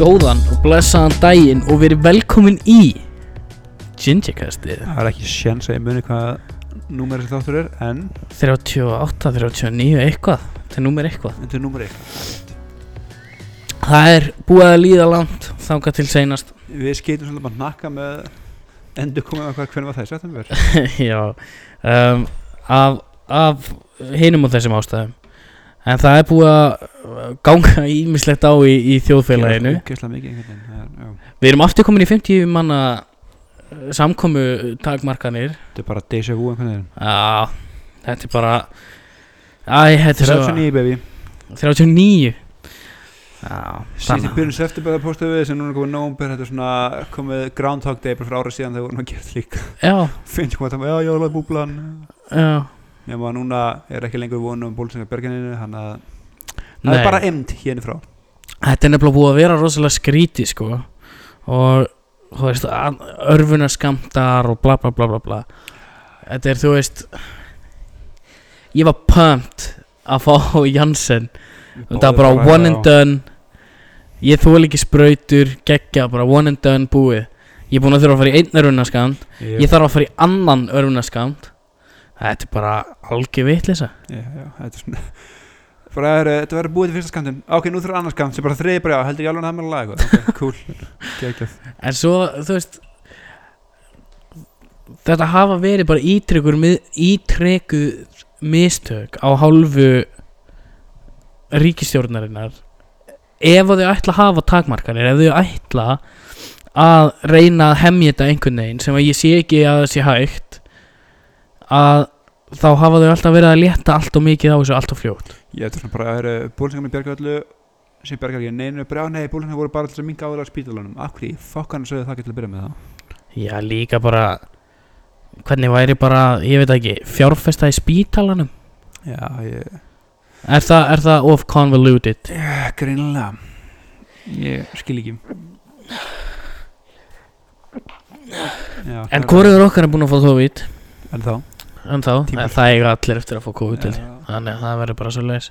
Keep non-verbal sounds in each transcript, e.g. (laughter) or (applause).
Góðan og blessaðan daginn og verið velkomin í Gingercastið. Það er ekki sjens að ég muni hvað númer þessi þáttur er en 38, 39, eitthvað. Þetta er númer eitthvað. Þetta er númer eitthvað Það er búið að líða langt þangað til seinast. Við skeitum svolítið bara nakka með endur komið með hvað hvernig var það í september? (laughs) Já um, Af, af hinum og þessum ástæðum En það er búið að ganga ímislegt á í, í þjóðfélaginu. Já. Við erum aftur komin í 50 manna samkomu takmarkanir. Þetta er bara déjà vu Já, þetta er bara Æ, þetta er svo 39 baby. 39 Já, Sýtti byrjun september það postaði við sem núna komið nómber Þetta er svona komið Groundhog Day bara fyrir ára síðan þegar vorum að gera líka. Já, Finnst hvað það já, já, alveg búblan já Nefnum að núna er ekki lengur vonum bólusengar bergininu Þannig að það er bara emnd hérna frá. Þetta er nefnilega búið að vera rosalega skríti sko. Og þú veist Örfunaskamtar og bla bla bla bla bla. Þetta er þú veist Ég var pumped að fá (laughs) Janssen. Þetta var bara one and done. Ég þól ekki sprautur Geggja bara one and done búið. Ég er búinn að þurfa að fara í einn örfunaskamt Ég þarf að fara í annan örfunaskamt Þetta er bara algjör Já, já, þetta er svona bara er, þetta verður búið til fyrsta skamtinn ok, nú þurfa annars skamt sem bara þriði bara heldur ég alveg að það með lag ok, (laughs) cool, En svo, þú veist Þetta hafa verið bara ítrekkur ítrekkuð mistök á hálfu ríkistjórnarinnar ef þau ætla að hafa takmarkanir ef þau ætla að reyna að hemja þetta einhvern veginn sem að ég sé ekki að það sé hægt að þá hafa þau alltaf verið að létta allt og mikið á þessu allt og fljótt. Ég svona bara, það eru búlinsingar með bjargöllu sem bjargar ekki neinu, bara já, nei, búlinsingar voru bara að minga áður á spítalunum af hverju, fokkan sögðu það ekki til að byrja með það? Já, líka bara hvernig væri bara, ég veit ekki fjárfesta í spítalanum? Já, ég, Er það, er það of convoluted? já, greinilega. Ég skil ekki. Já, En hvorið okkar er búin að fá COVID? en þá En þá, það eiga allir eftir að fá COVID til. Já. Þannig að það verður bara svo leis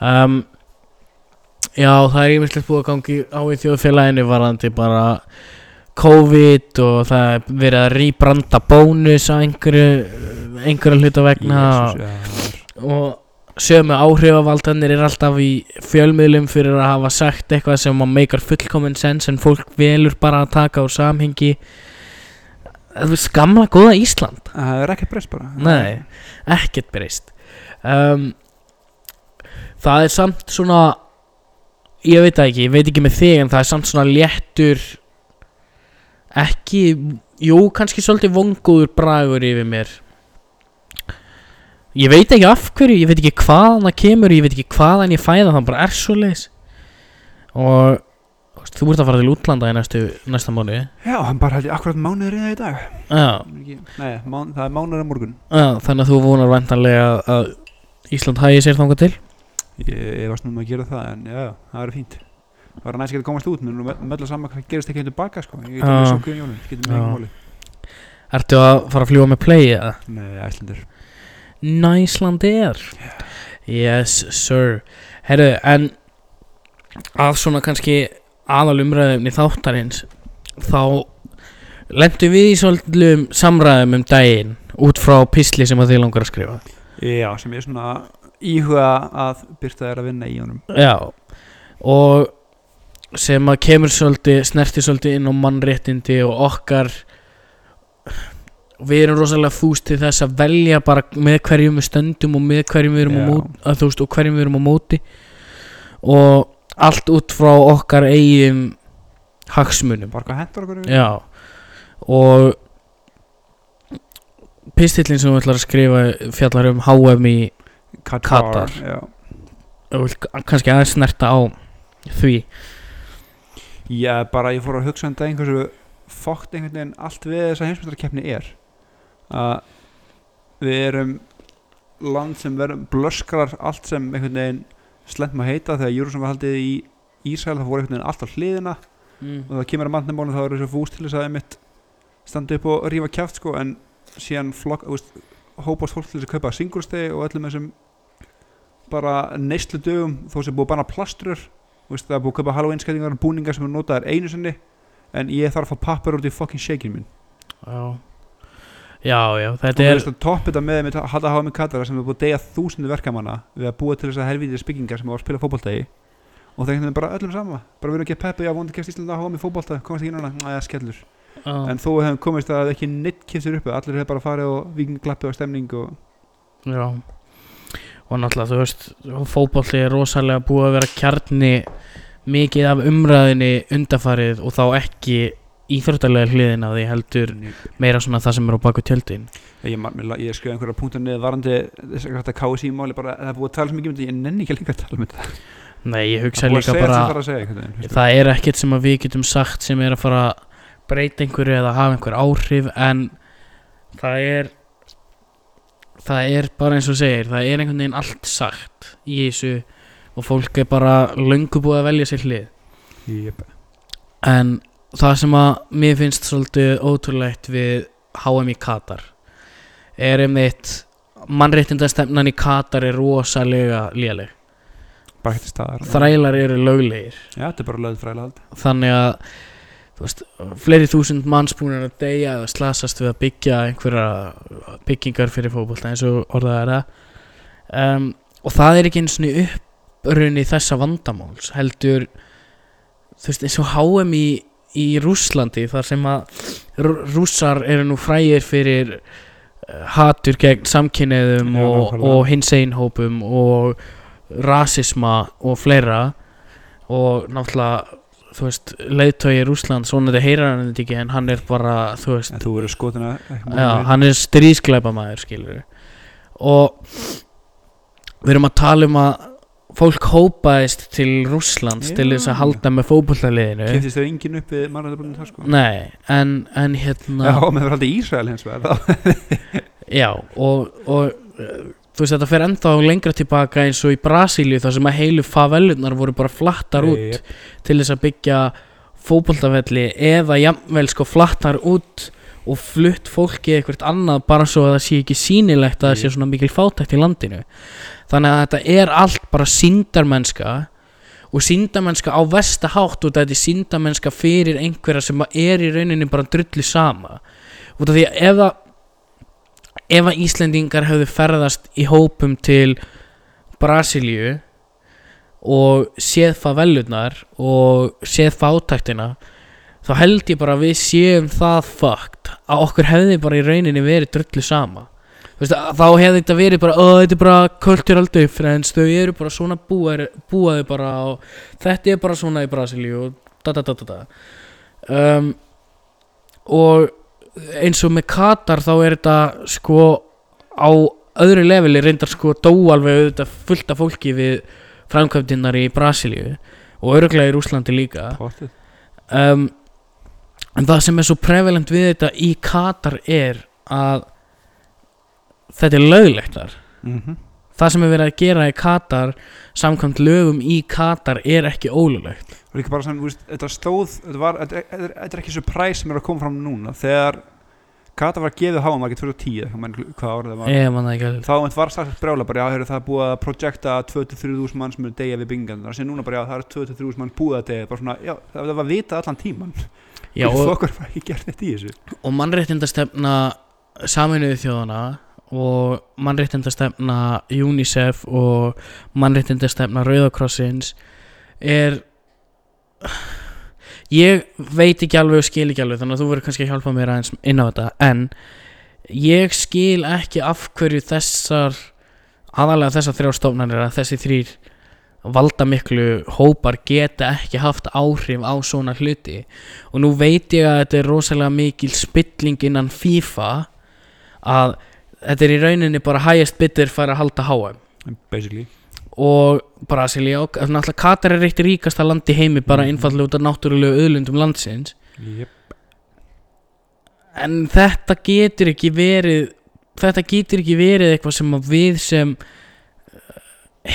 um, Já, það er yfirleitt búið að gangi á í þjóðfélaginu varandi bara COVID og það er verið að rýbranda bónus á einhverju einhverju hluta vegna. Jesus, já, og sömu áhrifavaldanir er alltaf í fjölmiðlum fyrir að hafa sagt eitthvað sem að meikar fullkominn sens en fólk velur bara að taka úr samhengi þú veist, gamla góða Ísland. Það er ekki breyst bara. Nei, ekkert breyst. Um, það er samt svona ég veit ekki, ég veit ekki með þig en það er samt svona léttur ekki jú, kannski svolítið vongóður bragur yfir mér. Ég veit ekki af hverju ég veit ekki hvaðan það kemur ég veit ekki hvaðan ég fæða það bara er svo leis og veist, þú ert að fara til útlanda í næstu, næsta mánu já, hann bara ég akkurat mánuður í það í dag já, Nei, mán, það er mánuður á morgun. Já, þannig að þú vonar vantanlega að Ísland hægi sér þangað til. Ég, ég varst nú með að gera það en já, það er fínt. Það var næst að komast út menn með öllu saman hvað gerist ekki hérna baka sko. Ég get Já. ekki svo guðin jólun, getur mig Já. ekki máli Ertu að fara að fljúa með play eða? Nei, æslandir Næslandir Yes sir. Herru, en að svona kannski aðal umræðum í þáttarins þá lendum við í svolítlum samræðum um daginn út frá pisli sem að þið langar að skrifa. Já, sem ég svona íhuga að byrta þér að vinna í honum. Já og sem að kemur svolítið snerti svolítið inn á mannréttindi og okkar við erum rosalega fúst til þess að velja bara með hverjum við stöndum og með hverjum við erum á Já. móti að veist og hverjum við erum á móti. Og allt út frá okkar eigin hagsmunum. Bara hvað hendur okkur Já. Og pistillin sem þú ætlar að skrifa fjallar um HM í Katar. Já, og vilt kannski aðeins snerta á því. Já, bara ég fór að hugsa um daginn hversu fókt einhvern veginn allt við þessa heimsmyndarkeppni er. Að við erum land sem verðum blöskrar allt sem einhvern veginn slemt maður heita þegar Júrusson var haldið í Ísrael það fór einhvern veginn allt á hliðina. Og það kemur að mannumálum þá er þessu fúst til þess að einmitt standa upp og rífa kjáft sko en síðan flokk, veist, hópast fólk til þess að kaupa singulstegi og öllum þessum bara neyslu dögum þó sem búið að banna plastur Þú veist, það er búið að kaupa Halloween skætingar og búningar sem er notaðar einu sinni en ég þarf að fá pappar út í fucking shakin minn. Já já, já, þetta þú er veist að topp þetta með með Halla Hámi Katara sem er búið að deyja þúsundu verkamanna við að búa til þess að helvítið spyggingar sem á að spila fótboltagi og það er einhvern veginn bara öllum sama. Bara við erum ekki að peppa, já, vondi kemst Íslanda hámi fótbolta komast ekki núna, næja, skellur. Já, en þó hefum komist að ekki neitt kemstur uppi allir hefur bara farið og viking glappi og stemning og já. Og náttúrulega þú veist fótbolli er rosalega búið að vera kjarni mikið af umræðinni undafarið og þá ekki íþróttalega hliðin á því heldur meira svona það sem er á baku tjöldin. Ég, ég, skrifa einhverja punktar niður varandi þess að þetta KSI máli bara það er búið að tala svo mikið um þetta ég nenni ekki lengur að tala um þetta. Nei, ég það hugsa að líka bara þetta þarf að segja það er ekkert sem að við getum sagt sem er að fara að breyta einhverju eða hafa einhver áhrif en það er það er bara eins og segir það er einhvern veginn allt sagt í þessu og fólk er bara löngu búið að velja sér hlið. Jep. en það sem að mér finnst svolítið ótrúlegt við HM í Katar er einmitt mannréttindastefnan í Katar er rosalega léleg. Staðar þrælar eru löglegir. Já, þetta er bara lögð fræla hald. Þannig að þú veist, fleiri þúsund manns búin að deyja eða slasast við að byggja einhverja byggingar fyrir fótbolta eins og orðað er það. Um, og það er ekki eins og upprunni þessa vandamáls heldur þú veist eins og HM í, í Rússlandi þar sem að rú- rússar eru nú frægir fyrir uh, hatur gegn samkynniðum og, og hins einhópum og rasisma og fleira. Og náttúrulega þú veist, leiðtói Rússland svona þetta heyrar hann þetta ekki en hann er bara þú veist, þú verður skotin að já, hann er stríðsklæpa maður skilur og við erum að tala um að fólk hópaðist til Rússlands til þess að halda með fótbollaliðinu kemtist þau engin upp við mannræðabunum það sko? Nei, en, en hérna já, með það haldið Ísrael hins vegar (laughs) Já, og, og þú veist þetta fer ennþá lengra tilbaka eins og í Brasilíu þar sem að heilu favelunar voru bara flattar út Jep. til þess að byggja fótboltafelli eða jafnvel sko flattar út og flutt fólki eitthvað annað bara svo að það sé ekki sýnilegt að það sé svona mikil fátækt í landinu þannig að þetta er allt bara síndarmennska og síndarmennska á versta hátt og þetta er síndarmennska fyrir einhverja sem er í rauninni bara drulli sama. Af því að ef að ef að Íslendingar hefðu ferðast í hópum til Brasilíu og séð favelunar og séð fátæktina þá held ég bara að við séum það fucked að okkur hefði bara í rauninni verið drullu sama Þú veist, að þá hefði þetta verið bara "Ó, þetta er bara cultural difference. Þau eru bara svona búaði, búaði bara og þetta er bara svona í Brasilíu og da da da da da. Um, og eins og með Katar þá er þetta sko á öðru leveli reyndar sko dó alveg auðvitað fullt af fólki við framkvæmdinnar í Brasilíu og örglega í Rúslandi líka. Um, en það sem er svo prevalent við þetta í Katar er að þetta er löglegt. Þar Mhm. það sem er verið að gera í Katar samkvæmt lögum í Katar er ekki ólulegt og líka bara sem, þú veist, þetta stóð þetta, var, þetta, er- þetta, er- er ekki svo præs sem er að koma fram núna. Þegar Kata var gefið háa margir 2010 ég man ekki hvað árið það var. Ég man það ekki alveg. Þá var sagt brjála bara, já, heyrðu, það búið að projekta 2-3 mann sem eru deyja við byggingan það sé núna bara, já, það er 2-3 mann búið að deyja. Bara svona, já, það var vitað allan tíman Já, og og, og mannréttindastefna saminuðu þjóðana og mannréttindastefna UNICEF og mannréttindastefna Rauðakrossins er ég veit ekki alveg og skil ekki alveg þannig að þú verður kannski að hjálpa mér aðeins inn á þetta en ég skil ekki af hverju þessar aðalega þessar þrjár stofnanir að þessi þrýr valda miklu hópar geta ekki haft áhrif á svona hluti. Og nú veit ég að þetta er rosalega mikil spilling innan FIFA að þetta er í rauninni bara highest bidder fær að halda HM basically. Og Brasilia og náttúrulega Katar er eitt ríkasta land í heimi bara Mhm. einfallega út af náttúrulegu auðlundum landsins. Yep. en þetta getur ekki verið þetta getur ekki verið eitthvað sem við sem uh,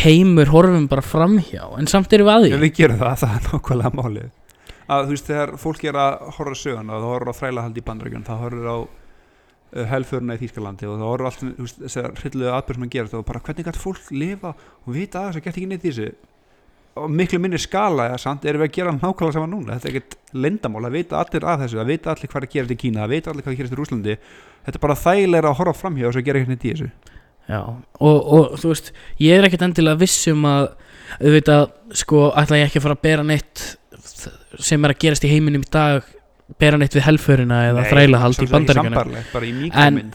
heimur horfum bara framhjá. En samt erum við að ef því við gerum það, það er nákvæmlega málið. Að þú veist, þegar fólk er að horfa söguna og það horfur á þrælahald í bandarækjun það horfur á helföruna í Þýskalandi og það horfur allt þú þessar hrylluðu atbyrð sem að gera og bara hvernig gætt fólk lifa og vita að þess að geta ekki neitt í þessu? Á miklu minni skala eða samt erum við að gera nákvæmlega saman núna? Þetta er ekkert lindamál, það vita allir að þessu það vita allir hvað er að gera í Kína, það vita allir hvað er að gera í Rúslandi þetta er bara þægilega að horfa framhjá og svo gera eitthvað í þessu. Já, og, og þú veist, ég er ekkert endilega viss um að auðvitað, sko, ætla ég ekki að fara að bera neitt sem er að gerast í heiminum í dag bera neitt við helförina eða þrælahald í bandaríkjana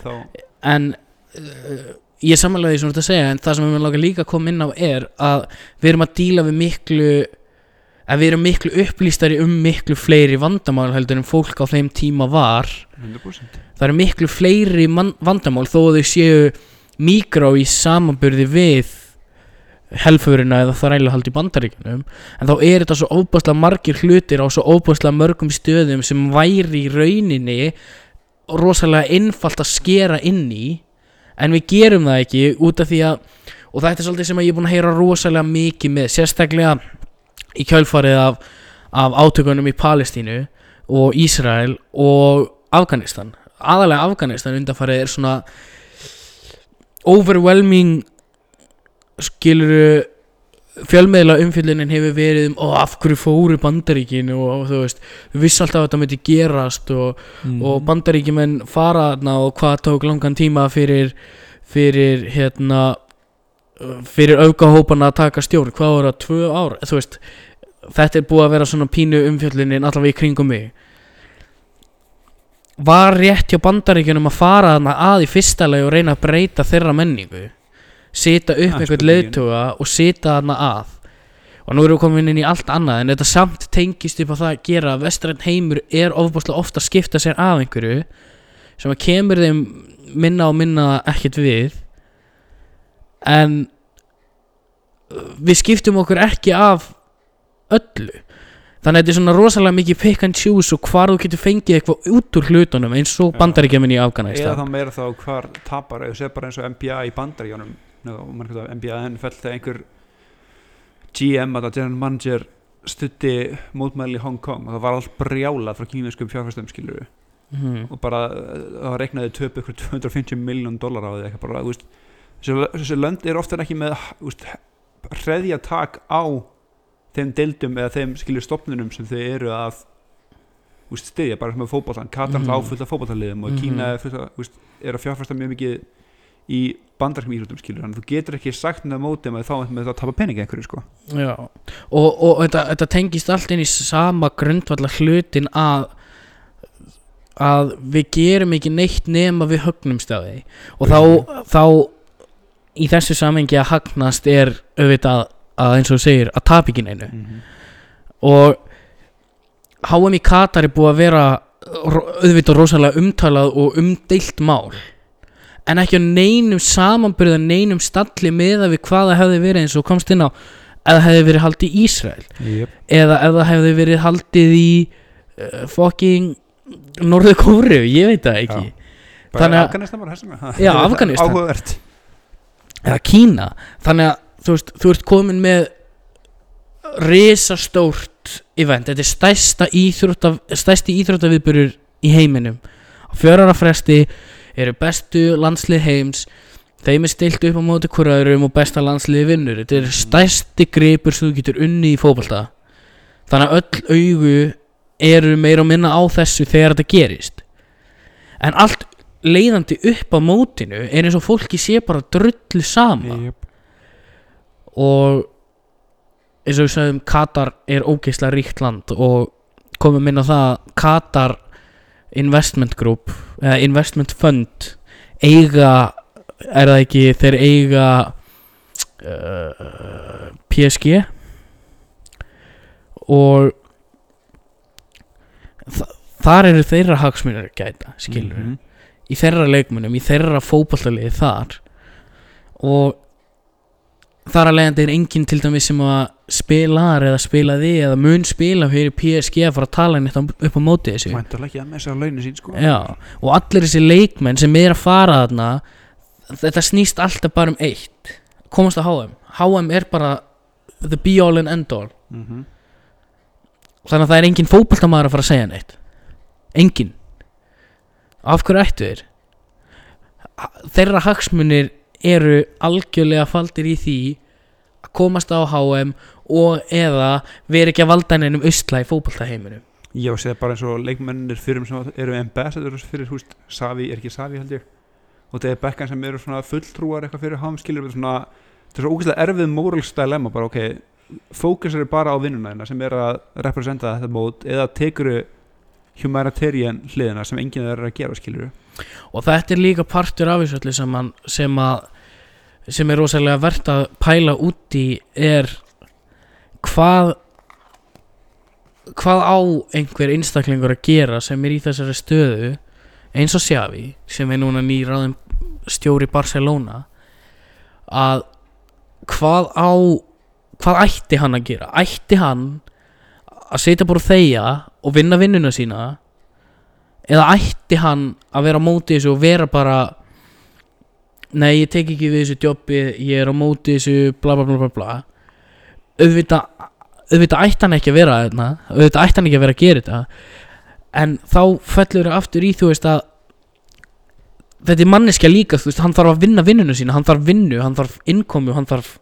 þá. en uh, ég samanlega því sem þú ert að segja en það sem við langar líka að koma inn á er að við erum að díla við miklu að við erum miklu upplýstari um miklu fleiri vandamál heldur en fólk á þeim tíma var. 100% það eru miklu fleiri vandamál þó að þau séu mikró í samanburði við helfurina eða þrælahald í bandaríkjunum en þá er þetta svo óbúslega margir hlutir á svo óbúslega mörgum stöðum sem væri í rauninni rosalega einfalt að skera inn í en við gerum það ekki út af því að og þetta er svolítið sem ég er búin að heyra rosalega mikið með sérstaklega í kjölfarið af, af átökunum í Palestínu og Ísrael og Afganistan. Aðalega Afganistan undanfarið er svona overwhelming skiluru fjölmiðla umfyllunin hefur verið um af hverju fóru bandaríkin? og, og þú veist, við vissi alltaf að þetta myndi gerast og, Mhm. og bandaríkjumenn fara þarna og hvað tók langan tíma fyrir fyrir hérna fyrir aukahópana að taka stjórn? Hvað voru það, tvö ár, þú veist þetta er búið að vera svona pínu umfjöllunin allavega í kringum mig. Var rétt hjá bandaríkjunum að fara þarna að í fyrsta lagi og reyna að breyta þeirra menningu sita upp er einhvern leiðtuga og sita þarna að. Og nú erum við komin inn í allt annað en þetta samt tengist upp á það að gera að vestræn heimur er ofbúslega ofta að skipta sér af einhverju sem að kemur þeim minna og minna ekkert við. En uh, við skiptum okkur ekki af öllu. Þannig að þetta er svona rosalega mikið pick and choose og hvar þú getur fengið eitthvað út úr hlutunum eins og Já. bandaríkjamin í eða Afganistan þá meira þá hvar tapar eða sér bara eins og NBA í bandaríjónum NBA NFL þegar einhver GM að general manager stutti mótmæli í Hong Kong og það var allt brjálað frá kínverskum fjárfæstum skilur Mhm. og bara uh, það var reiknaði töpu ykkur 250 miljón dólar á því eitthvað bara, þú veist, þessi, þessi lönd er ofta ekki með hreðja tak á þeim deildum eða þeim skilur stopnunum sem þau eru að veist, styðja bara sem með fótbollan Katar mm. áfullt af fótballaliðum og Mhm. Kína er, er að fjárfæsta mjög mikið í bandarkum íhlutum skilur að þú getur ekki sagt neða móti með þá með það að tapa peningi einhverju sko. Já, og, og þetta, þetta tengist allt inn í sama grundvallar hlutin að að við gerum ekki neitt nema við högnumst á því. Og þá, þá í þessu samengi að hagnast er auðvitað að eins og segir að tapa ekki neinu. -hmm. og HM í Katar er búið að vera auðvitað rosalega umtalað og umdeilt mál en ekki á neinum samanbyrða neinum stalli með að við hvað það hefði verið eins og komst inn á. Eða hefði verið haldið í Ísrael. Yep. eða það hefði verið haldið í uh, fucking Norður Kóru, ég veit það ekki. Bara Þannig að- Afganistan bara þessum Já, Afganistan. áhugavert. Eða Kína. Þannig að þú veist, þú ert komin með risastórt event, þetta er stærsta íþrótta, stærsti íþróttaviðburur í heiminum. Á fjörara fresti eru bestu landslið heims. Þeim er stilt upp á móti hverjaðurum og besta landslið vinnur. Þetta er stærsti gripur sem þú getur unni í fótbolta. Þannig að öll augu eru meira og minna á þessu þegar þetta gerist. En allt leiðandi upp á mótinu er eins og fólki sé bara drullu sama. Yep. og eins og við sagðum Katar er ógeislega ríkt land og komum inn á það að Katar Investment Group eða Investment Fund eiga er það ekki þeir eiga uh, PSG og þa þar eru þeirra hagsmunir að gæta skilur Mhm. í þeirra leikmunum, í þeirra fótballtaliði þar. Og þar að leiðandi er enginn til dæmis sem að spilar eða spilaði eða mun spila fyrir PSG að fara að tala á- upp á móti þessu. Sín sko. Já, og allir þessi leikmenn sem er að fara þarna þetta snýst alltaf bara um eitt komast að HM HM er bara the be all and end all. Mm þannig að það er enginn fótballtamaður að fara að segja neitt. Enginn. Af hverju ættu þeir? Ha- þeirra hagsmunir eru algjörlega faldir í því að komast á HM og eða vera ekki að valda hennum usla í fótboltaheiminum Ég var að segja bara eins og leikmennir fyrir sem eru ambassadors fyrir húst Savi, er ekki Savi held ég. Og þetta er bekkan sem eru svona fulltrúar eitthvað fyrir ham skilur við svona þetta er svo ógeðslega erfið morals dilemma bara ok, fókus eru bara á vinnuna þína sem er að representa þetta mót eða tekuru humanitarian hliðina sem enginn er að gera skilur og þetta er líka partur af þessu öllu sem, sem sem er rosalega verðt að pæla út í er hvað hvað á einhver einstaklingur að gera sem er í þessari stöðu eins og Xavi sem er núna nýráðum stjóri Barcelona að hvað á hvað ætti hann að gera? Ætti hann að setja og þegja og vinna vinnuna sína eða ætti hann að vera á móti þessu og vera bara nei ég tek ekki við þessu jobbi ég er á móti þessu bla bla bla bla bla. Auðvitað auðvitað ætti hann ekki að vera þarna auðvitað ætti hann ekki að vera að gera þetta. En þá fellur það aftur í þú veist að þetta er manneskja líka þú veist hann þarf að vinna vinnuna sína hann þarf vinnu, hann þarf innkomu hann þarf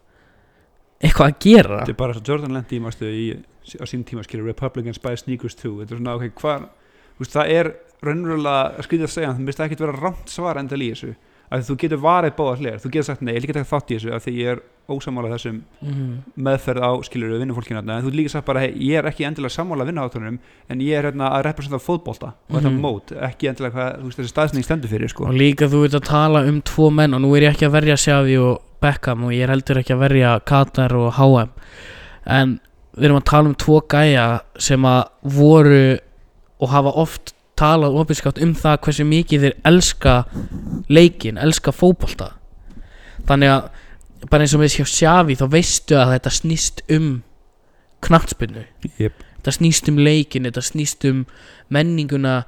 eitthvað að gera. Þetta er bara svo Jordan Lendi í á sín tíma skilur Republicans buy sneakers too. Þetta er svona ok, hvað það er raunverulega skrítið að segja það mist ekki vera rámt svar endal í þessu að þú getur varðið báða hliðar þú getur sagt nei, ég líka taka þátt í þessu af því ég er ósamála þessum mm. meðferð á skilur við vinnufólkinu en þú líka sagt bara hey, ég er ekki endilega sammála vinnuhátunum en ég er hérna að representa fótbolta og þetta Mhm. mót, ekki endilega hvað þú veist, þessi staðsning stendur fyrir sko. og líka þú veit að tala um tvo menn og nú er ég ekki að verja Xavi og Beckham og ég er heldur ekki að verja Katar og HM en við erum að tala um tvo gæja sem að voru og hafa oft talað opinskátt um það hversu mikið þeir elska leikin, elska fótbolta þannig að bara eins og með hjá Xavi þá veistu að þetta snýst um knattspinnu yep. þetta snýst um leikin, þetta snýst um menninguna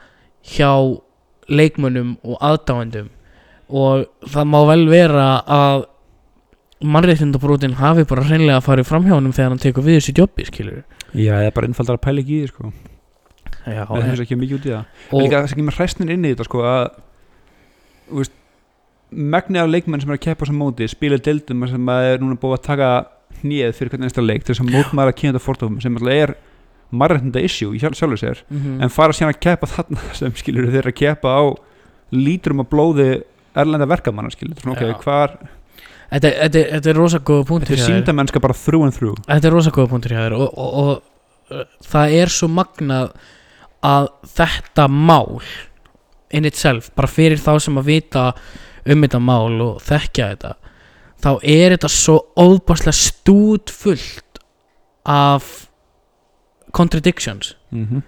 hjá leikmönnum og aðdáendum og það má vel vera að mannréttindabrótin hafi bara hreinlega farið fram hjá honum þegar hann tekur við þessu jobbi skilur já, það er bara einfaldar að pæla ekki í því sko. Já, það finnst ekki mikið út í það. Og líka það sem kemur hræsnin inn í þetta sko, að þú veist, megni af leikmenn sem er að keppa sem móti spila deildum sem að er núna búið að taka hnið fyrir hvernig einsta leik til þess að mótmæla kynna fórtofum sem alltaf er marrættinda issue í sjálf, sjálfur sér. Mm en fara síðan að keppa þarna (laughs) sem skilur þeir að keppa á lítrum að blóði erlenda verkamanna skilur svona, okay, hvar, þetta, þetta, er- þetta er rosa góða punktur þetta er hjá þér. síndamennska bara through and through. Þetta er rosa góða punktur hjá þér og, og, og það er svo magnað að þetta mál in itself, bara fyrir þá sem að vita um þetta mál og þekkja þetta þá er þetta svo óbáslega stúdfullt af contradictions. Mm -hmm.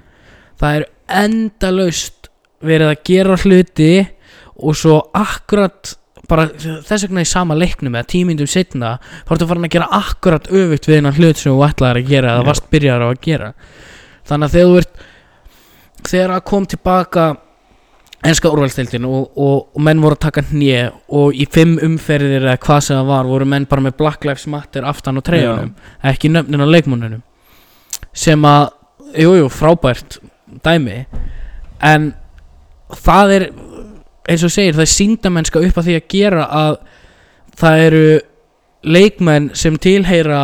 það er endalaust verið að gera hluti og svo akkurat bara þess vegna í sama leiknum eða tímindum setna þá ertu farin að gera akkurat öfugt við hennar hlut sem þú ætlaðir að gera eða varst byrjar á að gera. Þannig að þegar þú ert þegar að kom tilbaka enska úrvalstildin og, og, og menn voru að taka hnje og í fimm umferðir eða hvað sem það var voru menn bara með Black Lives Matter aftan á treyjunum ekki nöfnin á leikmúnunum sem að, jújú, jú, frábært dæmi. En það er eins og segir, það er síndamennska upp að því að gera að það eru leikmenn sem tilheyra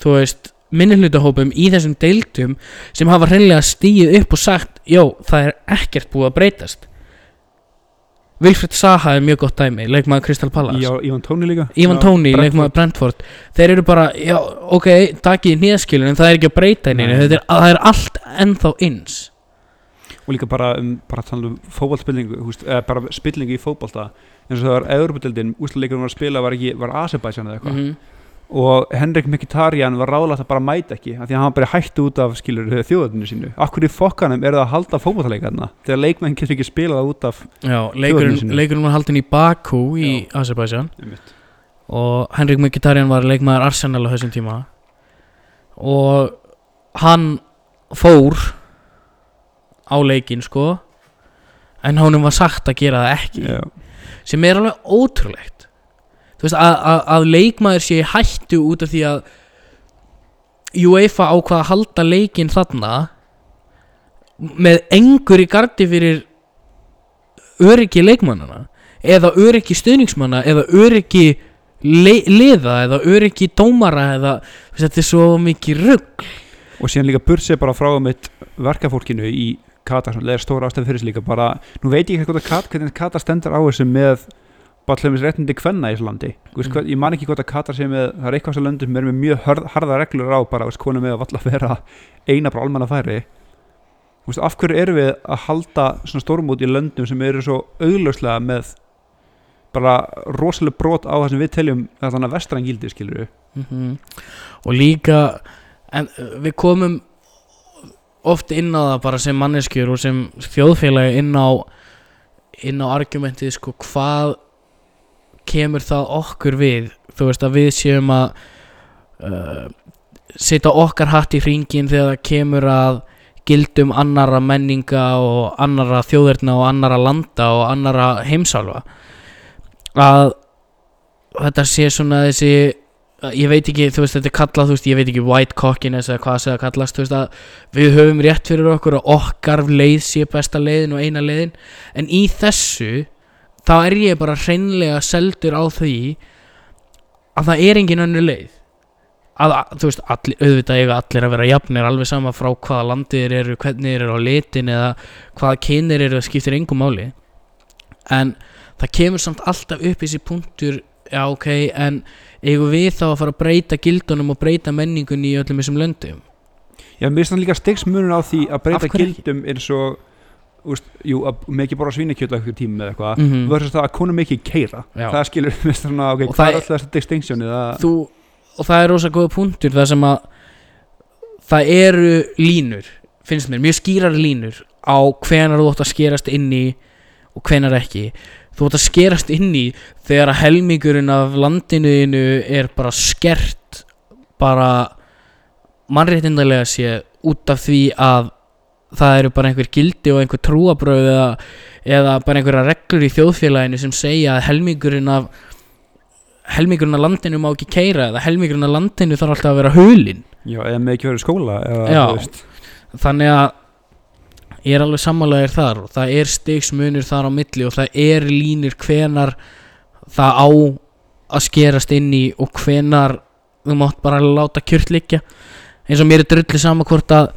þú veist minnihlutahópum í þessum deildum sem hafa hreinlega stíið upp og sagt jó, það er ekkert búið að breytast. Vilfred Saha er mjög gott dæmi leikmaður Crystal Palace. Já, Ivan Tóni líka. Ivan Tóni, leikmaður Brentford. Þeir eru bara, já, ok, takið í nýðskilun en það er ekki að breyta Nei. þetta er, það er allt ennþá eins. Og líka bara um, bara tala um fótballspillingu húst, eða bara spillingu í fótballta eins og það var Európa-dildin, úrslaleikurinn var að spila var, ekki, var Azerbaijan eða eitthvað. Mhm. Og Henrik Mkhitaryan var ráðlagt að bara mæta ekki af því að hann bara hættu út af skilur þjóðatinu sínu akkur í fokkanum er það að halda fótballleika þegar leikmenn getur ekki spilað út af leikurinn, sínu. leikurinn var haldin í Baku í Azerbaijan. Og Henrik Mkhitaryan var leikmaður Arsenal á þessum tíma. Og hann fór á leikinn sko en honum var sagt að gera það ekki. Já. sem er alveg ótrúlegt veist að, að, að leikmaður sé hættu út af því að UEFA ákvað að halda leikinn þarna með engur í gardi fyrir öryggi leikmannana eða öryggi stuðningsmanna eða öryggi li liða eða öryggi dómara eða veist, þetta er svo mikið rugg og síðan líka burt sér bara frá mitt verkafólkinu í Katar sem er stóra ástæð fyrir sig líka bara, nú veit ég ekki hvað Katar, hvernig Katar stendur á þessu með bara hljómis réttindi kvenna í þessu landi mm. Mm. ég man ekki hvort að Katar sé með það er eitthvað sem löndum sem er með mjög hörð, harða reglur á bara, veist, konu með að valla vera eina bara almanna færi veist, af hverju erum við að halda svona stórmút í löndum sem eru svo augljóslega með bara rosalega brot á það sem við teljum þannig að vestræn gildi skilur við Mhm. og líka en við komum oft inn á það bara sem manneskjur og sem þjóðfélagi inn á inn á argumentið sko hvað kemur það okkur við þú veist að við séum að uh, setja okkar hatt í hringin þegar það kemur að gildum annara menninga og annara þjóðirna og annara landa og annara heimsálfa. Að þetta sé svona þessi ég veit ekki, þú veist, þetta er kallað þú veist, ég veit ekki white cockiness eða hvað það kallast þú veist að við höfum rétt fyrir okkur að okkar leið sé besta leiðin og eina leiðin. En í þessu þá er ég bara hreinlega seldur á því að það er engin önnur leið. Að, þú veist, allir, auðvitað eiga allir að vera jafnir alveg sama frá hvaða landið þeir eru hvernig eru á litin eða hvaða kynir eru, það skiptir engum máli. En það kemur samt alltaf upp þessi punktur já ok, en eigum við þá að fara að breyta gildunum og breyta menningunni í öllum þessum löndum? Já, mér finnst það líka stigsmunum á því að breyta gildum eins og úst, jú, að með ekki bara svínakjötu eitthvað tíma eða eitthvað Mhm. versus það að konum ekki keira Já. það skilur við (laughs) svona, ok, Og hvað það er alltaf þessi distinction þú, og það er rosa góða punktur það sem að það eru línur finnst mér, mjög skýrar línur á hvenar þú átt að skerast inn í og hvenar ekki þú átt að skerast inn í þegar að helmingurinn af landinuðinu er bara skert bara mannréttindalega sé út af því að það eru bara einhver gildi og einhver trúabröð eða, eða bara einhverja reglur í þjóðfélaginu sem segja að helmingurinn af helmingurinn af landinu má ekki keira eða helmingurinn af landinu þarf alltaf að vera hulinn. Já, eða með ekki verið skóla Já. þannig að ég er alveg sammálaðir þar og það er stigsmunur þar á milli og það er línir hvenar það á að skerast inn í og hvenar þú mátt bara láta kjört liggja. Eins og mér er drulli sama hvort að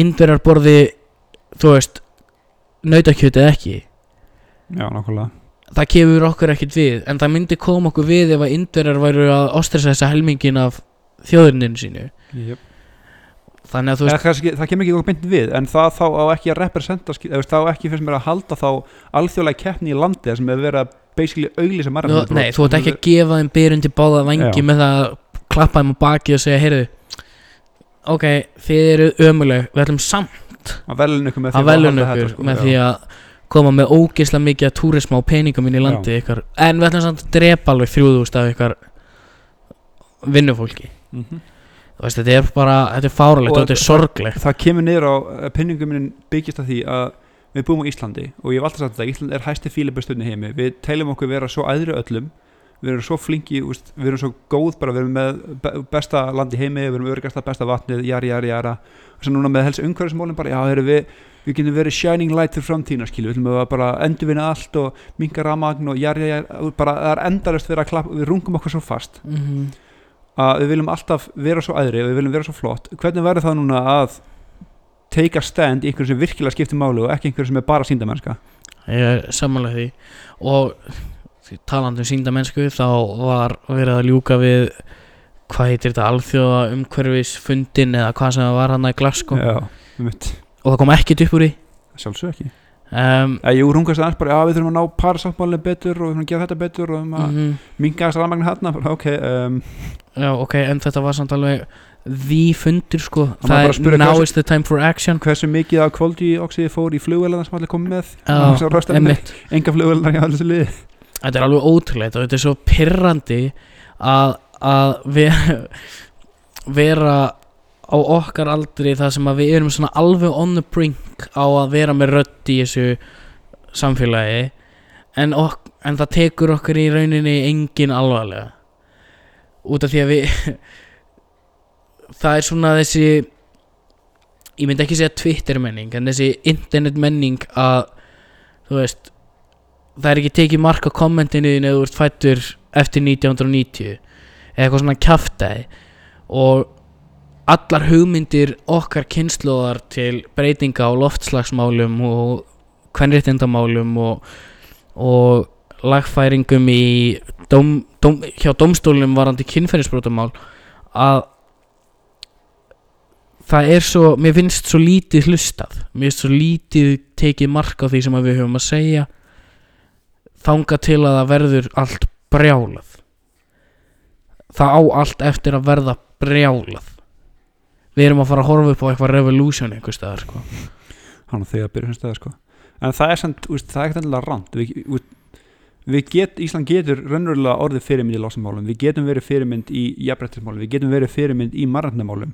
indverjar borði þú veist nautakjöt eða ekki já, nákvæmlega það kemur okkur ekkert við en það myndi koma okkur við ef að indverjar væru að ostresa helmingin af þjóðurninu sínu yep. þannig að þú veist kannski, það kemur ekki okkur beint við en það þá á ekki að representa þá ekki finnst mér að halda þá alþjóðlega keppni í landi sem er verið að basically Nú, marathonbrot. nei, þú ert ekki að gefa þeim byrjun til báða vangi Já. með það að klappa þeim á baki og segja heyrðu ok, þið eru ömuleg við ætlum samt að velun ykkur með að því velun halda þetta, sko, með já. því að koma með ógeðslega mikið að túrisma og peningum inn í landi ykkar. En við ætlum samt að drepa alveg þrjúðust af ykkar vinnufólki. Mhm. þú veist, þetta er bara, þetta er fáralegt Og og þetta er sorglegt. það kemur niður á pinningum minn byggist að því að við búum á Íslandi og ég hef alltaf sagt þetta, Ísland er hæsti fílibestunni heimi. Við teljum okkur vera svo æðri öllum við erum svo flinki, við erum svo góð bara við erum með be- besta land í heimi við erum örgasta besta vatnið, jari, jari, jara. Og svo núna með helst umhverfismólin bara, já, við við getum verið shining light fyrir framtíðina skilju, við að bara endurvinna allt og minga ramagn og jari, jari bara það er endalist verið að klappa, við rungum okkur svo fast. Mm -hmm. að við viljum alltaf vera svo æðri og við viljum vera svo flott. Hvernig verður það núna að take a stand í einhverju sem virkilega skiptir máli og ekki einhverju sem er bara síndamennska ég er samanlega því. Og því talandi um sínda mennsku þá var verið að ljúka við hvað heitir þetta alþjóða umhverfis fundin eða hvað sem var hann í Glasgow. Já, og það kom ekkert upp úr því. Sjálfsög ekki. Um, Æ, jú, rungast aðeins bara, já, við þurfum að ná parasáttmálinn betur og við þurfum að gera þetta betur og við þurfum að mm mm minga þess aðmagna hérna bara, ok, um, já ok, en þetta var samt alveg því fundur sko. Það er now is the time for action. hversu mikið af koldioxidi fór í flugvélarna sem allir komið með? Enga flugvélarna í allir liði þetta er alveg ótrúlegt og þetta er svo pirrandi að, að vera, vera á okkar aldri það sem að við erum svona alveg on the brink á að vera með rödd í þessu samfélagi. En, ok, en það tekur okkur í rauninni engin alvarlega. Út af því að við (laughs) það er svona þessi ég myndi ekki segja Twitter menning en þessi internet menning að þú veist það er ekki tekið mark á kommentinu þínu eða þú ert fættur eftir 1990 eða eitthvað svona kjaftaði og allar hugmyndir okkar kynnslóðar til breytinga á loftslagsmálum og kvenréttindamálum og, og lagfæringum í dóm, dóm, hjá domstólum varandi kynferðisbrótamál að það er svo, mér finnst svo lítið hlustað. Mér finnst svo lítið tekið mark á því sem við höfum að segja þanga til að það verður allt brjálað. Það á allt eftir að verða brjálað. Við erum að fara að horfa upp á eitthvað revolution einhvers staðar sko. hann þegar byrja sem stæða sko. En það er samt, úst, það er ekkert endilega rand við, úst, við get, Ísland getur raunverulega orðið fyrirmynd í lásumálum við getum verið fyrirmynd í jafnrættismálum við getum verið fyrirmynd í marrandamálum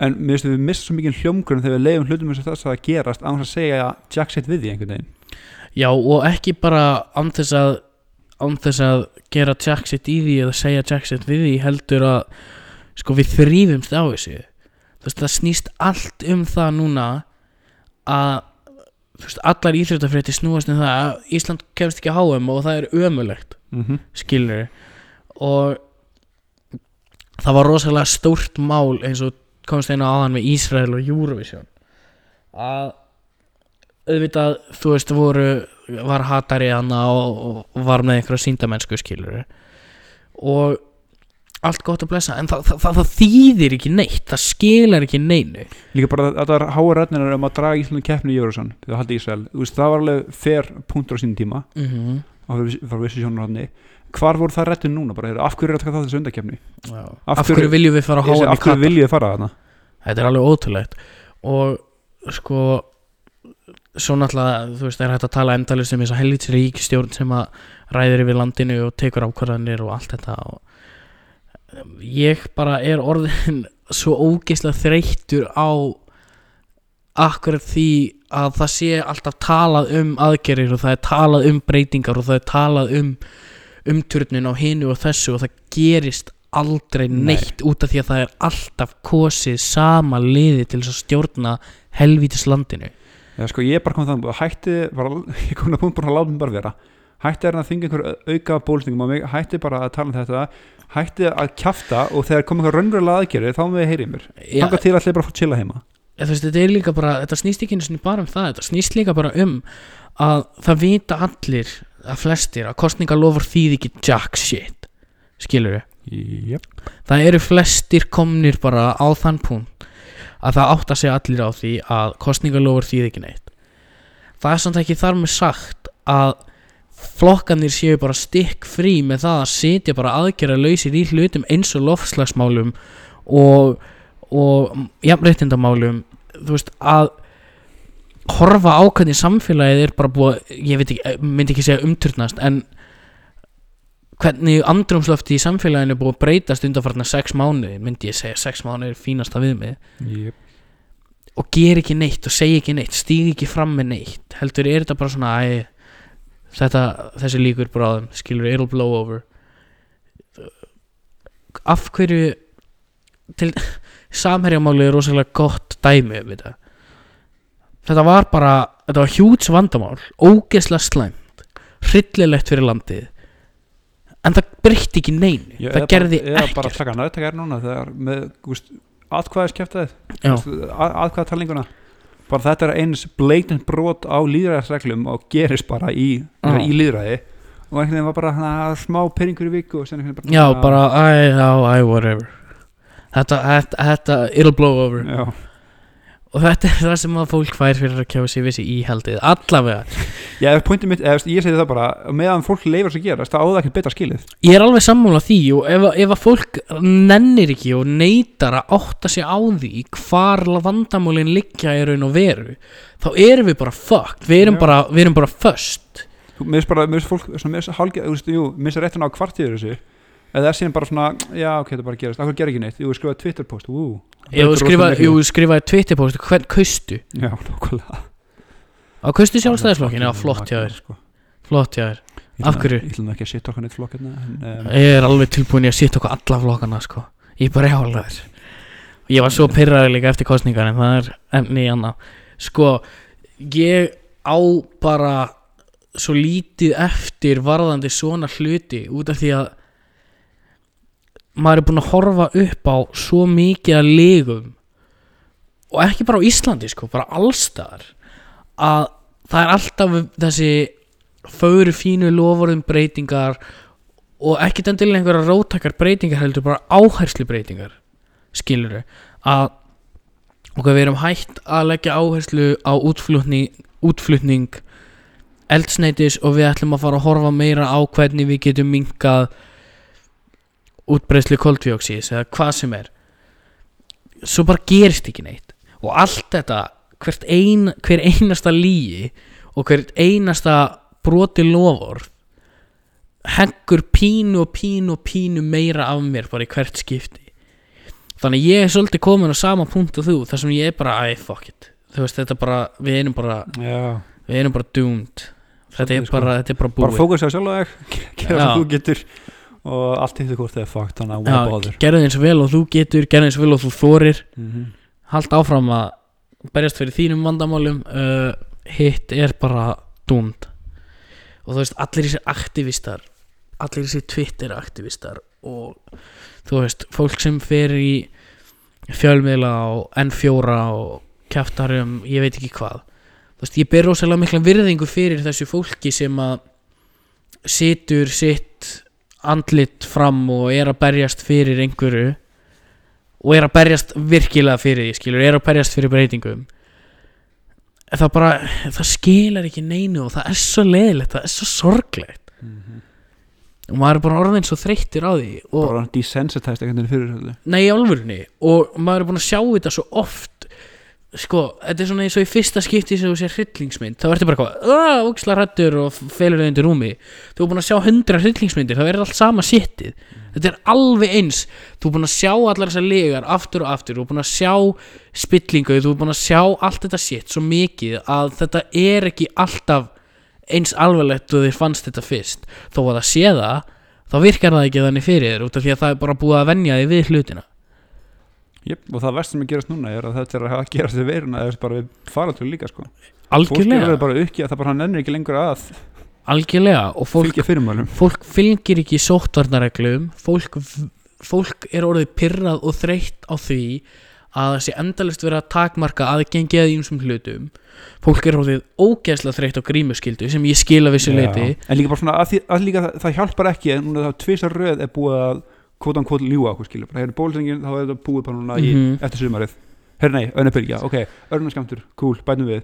en að við missa svo mikið hljómgrunn þegar við leiðum hlutum þess að gerast án þess að segja jack sitt við því einhvern veginn já og ekki bara án þess að án þess að gera jackset í því eða segja jackset við því heldur að sko við þrýfumst á þessu þú veist það snýst allt um það núna að þú veist allar íþjóttafrétti snúast um það að Ísland kemst ekki á HM og það er ömulegt mm -hmm. skilur og það var rosalega stórt mál eins og komst einu áðan með Ísrael og Eurovision að auðvitað þú veist voru var hatari hana og, og var með einhverja síndamennsku skilur og allt gott að blessa en það, það, það, það þýðir ekki neitt það skilar ekki neinu. Líka bara að þetta er háa rætninar um að draga Ísland keppni í Jórusson að halda Ísrael. Veist, það var alveg fer punktur á sínum tíma. Mm -hmm. á frá vissi sjónur hann hvar voru það rættin núna bara, af hverju er að það þessu undarkeppni af, af hverju viljum við fara að háa af hverju viljið þið fara þarna? Þetta er alveg ótrúlegt. Og sko svo náttúrulega þú veist það er hægt að tala endalist um þess að helvits ríkistjórn sem að ræðir yfir landinu og tekur ákvarðanir og allt þetta og um, ég bara er orðin (laughs) svo ógeðslega þreyttur á akkurat því að það sé alltaf talað um aðgerir og það er talað um breytingar og það er talað um umturnun á hinu og þessu og það gerist aldrei Nei. neitt út af því að það er alltaf kosið sama liði til þess að stjórna helvítis landinu Já, sko, ég er bara komið þannig að hætti bara, (laughs) ég kom að bara að láta mig bara vera. Hætti er að þinga einhver auka bólstingum á mig hætti bara að tala um þetta hætti að kjafta og þegar kom einhver raunverulega aðgerið þá með heyrið mér. Þanga til að allir bara að fá chilla heima. Veist, þetta er líka bara, þetta snýst ekki einu sinni bara um það, þetta snýst líka bara um að það vita allir, að flestir, að kostningalofur þýð ekki jack shit, skilur við yep. það eru flestir komnir bara á þann punkt að það átt að segja allir á því að kostningalofur þýð ekki neitt. Það er samt ekki þar með sagt að flokkanir séu bara stikk frí með það að setja bara aðgerra lausir í hlutum eins og lofslagsmálum og, og jafnréttindamálum. Þú veist að horfa á hvernig samfélagið er bara búið ég veit ekki, myndi ekki segja umturnast en hvernig andrumslöfti í samfélaginu búið að breytast undanfarnar sex mánuði myndi ég segja sex mánuði er fínasta viðmið Yep. og ger ekki neitt og segi ekki neitt stíg ekki fram með neitt. Heldur er þetta bara svona æ, þetta, þessi líkur bráðum skilur it'll blow over. Af hverju til (laughs) samherjamáli er rosalega gott dæmi um þetta. Þetta var bara þetta var hjúts vandamál ógeðslega slæmt hryllilegt fyrir landið en það breytti ekki neinu. Já, það gerði bara, eða bara ekkert. slaka nættaka er núna þegar með atkvæðiskeftaðið Já. atkvæðatalninguna. Bara þetta er eins blatant brot á líðræðisreglum og gerist bara í, Já. í líðræði og einhvern veginn var bara hana, smá peningur í viku veginn Já, bara, æ, já, æ, whatever. Þetta, þetta, þetta, it'll blow over. Já, Og þetta er það sem að fólk fær fyrir að kjósa í vissi íhaldið Allavega. Já mitt, eða, ég segi það bara meðan fólk leifar sér gerast, það áða ekki betra skilið. Ég er alveg sammála því og ef, ef að fólk nennir ekki og neytar að átta sig á því hvar vandamálin liggja í raun og veru þá erum við bara fucked. Við erum, Já. bara, við erum bara first. Þú- mér finnst bara, mér finnst fólk mér finnst finnst réttin á kvartíður þessu eða það er bara svona, já ok, þetta bara gerast. Akkur ger ekki neitt, jú, skrifa Twitter post, ú. Ef þú skrifa- jú, skrifaði Twitter-post hvern kaustu? Já, nákvæmlega. Á kaustu sjálfstæðisflokkin, já, flott hjá þér. sko. Flott hjá þér. Af hverju? Ég ætlum ekki að setja okkur neitt flokk hérna um, Ég er alveg tilbúin að sýtta okkur alla flokkana sko. Ég er bara jálaður Ég var svo pyrraður líka eftir kostningar en það er emni í annað. Sko, ég á bara svo lítið eftir varðandi svona hluti út af því að maður er búinn að horfa upp á svo mikið að legum og ekki bara á Íslandi sko, bara allstaðar að það er alltaf þessi fögru fínu lofurðum breytingar og ekki endilega einhverja róttakar breytingar heldur bara áherslu breytingar skilur að ok, við erum hægt að leggja áherslu á útflutning, útflutning eldsneitis og við ætlum að fara að horfa meira á hvernig við getum minkað útbreyslu koldvíóksís eða hvað sem er svo bara gerist ekki neitt. Og allt þetta ein, hver einasta lígi og hvert einasta broti lofur heggur pínu og pínu og pínu meira af mér bara í hvert skipti. Þannig ég er svolítið komin á sama punkt og þú þar sem ég er bara, fuck it. Þú veist, þetta bara, við erum bara Já, við erum bara doomed. Þetta er sko. bara, þetta er bara bara búið. fókus á sjálf þig. (laughs) Gera Já. sem þú getur og allt hittu hvort það er fucked þannig að web áður gerðu eins vel og þú getur gerðu eins vel og þú þorir. Mhm. hald áfram að berjast fyrir þínum vandamálum. Uh, hitt er bara dúnd og þú veist allir þessi aktivistar allir þessi Twitter aktivistar og þú veist fólk sem fer í fjölmiðla og N4 og kjaftarum, ég veit ekki hvað. Þú veist, ég ber rosalega mikla virðingu fyrir þessu fólki sem að situr sitt andlit fram og er að berjast fyrir einhverju og er að berjast virkilega fyrir því skilur, er að berjast fyrir breytingum það bara, það skilar ekki neinu og það er svo leðilegt, það er svo sorglegt. Mhm. og maður er bara orðin svo þreyttur á því bara einhvern veginn fyrir þessu Nei, alvörunni. Og maður er búin að sjá þetta svo oft sko, þetta er svona eins og í fyrsta skipti sem þú sér hryllingsmynd, þá ertu bara eitthvað aaa, ógisla hrættur og f- felur þau undir rúmi. Þú er búin að sjá hundra hryllingsmyndir þá er allt sama shitið, þetta er alveg eins. Þú er búin að sjá allar þessar legar aftur og aftur, þú er búin að sjá spillingu, þú er búin að sjá allt þetta shit svo mikið að þetta er ekki alltaf eins alvarlegt og þér fannst þetta fyrst. Þó að það sé það, þá virkar það ekki þannig fyrir þér út af því að það er bara búið að venja þig við hlutina Jep, og það verst sem er gerast núna er að þetta er að gerast við veiruna eða bara við faraldur líka sko. fólk algjörlega, er bara ekki að það bara nennir ekki lengur að algjörlega og fólk, fólk fylgir ekki sóttvarnareglum fólk, fólk er orðið pyrrað og þreytt á því að það sé endalist verið að takmarka aðgengi að ímsum hlutum. Fólk er orðið ógeðslega þreytt á grímuskyldu sem ég skil að vissu leiti en líka bara svona að, því, að líka það, það hjálpar ekki en núna það tvisar röð er búið að kvótan kvót ljúa okkur skilur. Bara hefur bólusengin þá er þetta búið bara núna í, Mhm. eftir sumarið. Herri nei, önnur bylgja, ok, önnur skamtur cool, bætum við.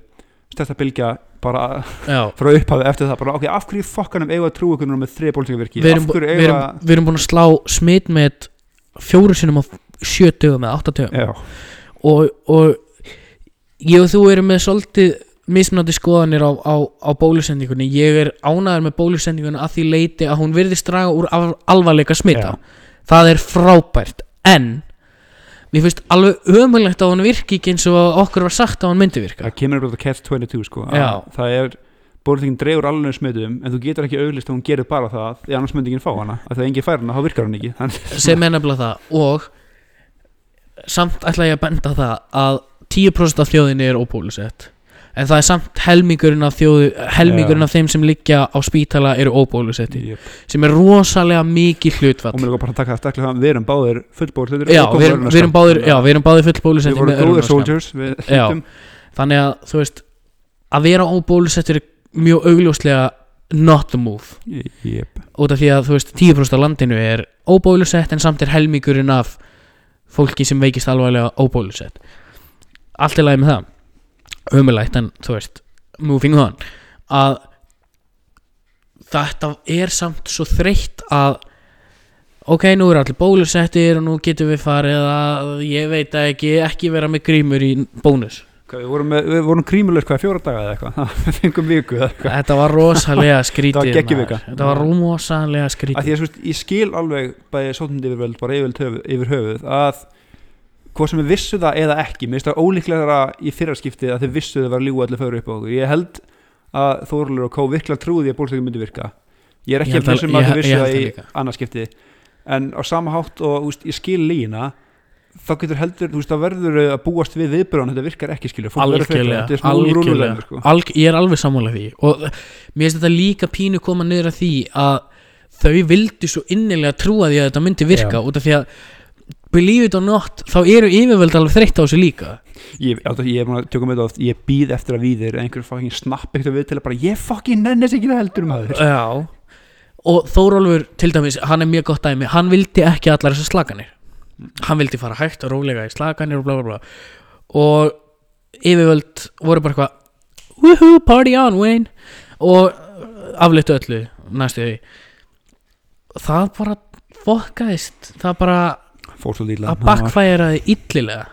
Stærsta bylgja bara Já, (laughs) frá upphafi eftir það bara, ok, af hverju fokkanum eigum við að trúa ykkur núna með þrið bólusengavirki við erum, af hverju við, eigum erum, að við erum búin að slá smitt með fjóru sinum á sjö dögum eða átta dögum. Já, og, og ég og þú erum með svolítið mismunandi skoðanir á, á, á bólusendingunni. Ég er ánæður með bólusendingunni að því leiti að hún virðist draga úr al alvarleika smita það er frábært en mér finnst alveg ömulegt að hún virki ekki eins og okkur var sagt að hún myndi virka. Það kemur bara catch 22 sko það er bólusengin dregur alveg smitum en þú getur ekki auglist að hún gerir bara það því annars myndi ekki fá hana, að það engin fær hana þá virkar hann ekki. Sem er nefnilega það og samt ætla ég að benda á það að 10% af þjóðinni er óbólusett en það er samt helmingurinn af þjóðu helmingurinn af þeim sem liggja á spítala eru óbólusetti Jep. sem er rosalega mikið hlutfall. Og mér er bara að taka staklega það við erum báðir fullbólussettir já, við erum, við erum báðir já, við erum báðir full við vorum góðir soldiers þannig að þú veist að vera óbólusettur er mjög augljóslega not the move. Yep. út af því að þú veist 10% af landinu er óbólusett en samt er helmingurinn af fólki sem veikist alvarlega óbólusett. Allt er lagi með það ömulægt en þú veist moving on að þetta er samt svo þreytt að ok, nú er allir bólusettir og nú getum við farið að ég veit ekki, ekki vera með grímur í bónus. Hvað, við vorum, með, við vorum krímulegs hvað fjóra daga eða eitthvað? (laughs) Við fengum viku eða eitthvað. Þetta var rosalega (laughs) skrítið Þetta var rosalega skrítið. Ég skil alveg bæði sótandi yfirvöld bara yfir höfuð, yfir höfuð að hvað sem við vissu það eða ekki mér finnst það ólíklega í fyrrarskipti að þið vissu það var ljúga allir fyrir upp á okkur ég held að Þórlur og Kó virkilega trúði að bólustökin myndi virka ég er ekki held að að- þið vissu ég held það í líka. annarskipti en á sama hátt og úst, ég skil lína þá getur heldur, þú veist, það verður að búast við viðbröðan, þetta virkar ekki á algjörlega, er algjörlega. sko. Alg, ég er alveg sammála því og mér finnst þetta líka pínu koma niður að því að þau vildu svo innilega trúa því að þetta myndi virka Já. út af því að believe it or not þá eru yfirvöld alveg þreytt á þessu líka. Ég, ég, ég er oft ég býð eftir að við er einhver fucking snapp eitthvað við til að bara ég fucking nenni þess ekki það heldur um aður Já. Og Þórólfur til dæmis, hann er mjög gott dæmi. Hann vildi ekki allar þessar slaganir Hann vildi fara hægt og rólega í slaganir og bla bla bla. Og yfirvöld voru bara eitthvað Woohoo, party on Wayne. Og afleitu öllu næstu því. Það bara fokkaðist. Það bara fór svo líla að backfæraði illilega.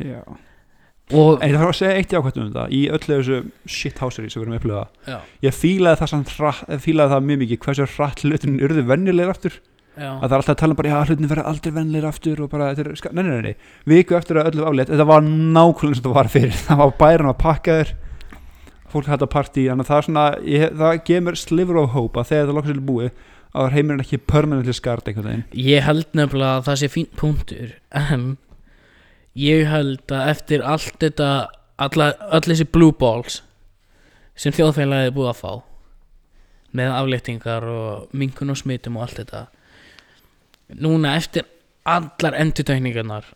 Já. Og En ég þarf að segja eitt jákvæmt um þetta? Í öllu þessu shithousery sem við erum að upplifa. Já, ég fílaði það, fílaði það mjög mikið hversu hratt hlutin urðu vennilegir aftur. Já, að það er alltaf að tala um bara já hlutin verða aldrei vennilegir aftur og bara þetta er, nei, nei, nei, nei, viku eftir að öllu aflétt þetta var nákvæmlega sem þetta var fyrir (laughs) það var bærin að pakka þér fólk hætti að partí þannig að það er svona, ég, það gemur sliver of hope að þegar það loksins er búið að heimurinn ekki permanently skart einhvern veginn? Ég held nefnilega að það sé fínt punktur en ég held að eftir allt þetta öll þessi blue balls sem þjóðfélagið er búið að fá með afléttingar og minkun og smitum og allt þetta núna eftir allar endurtækningarnar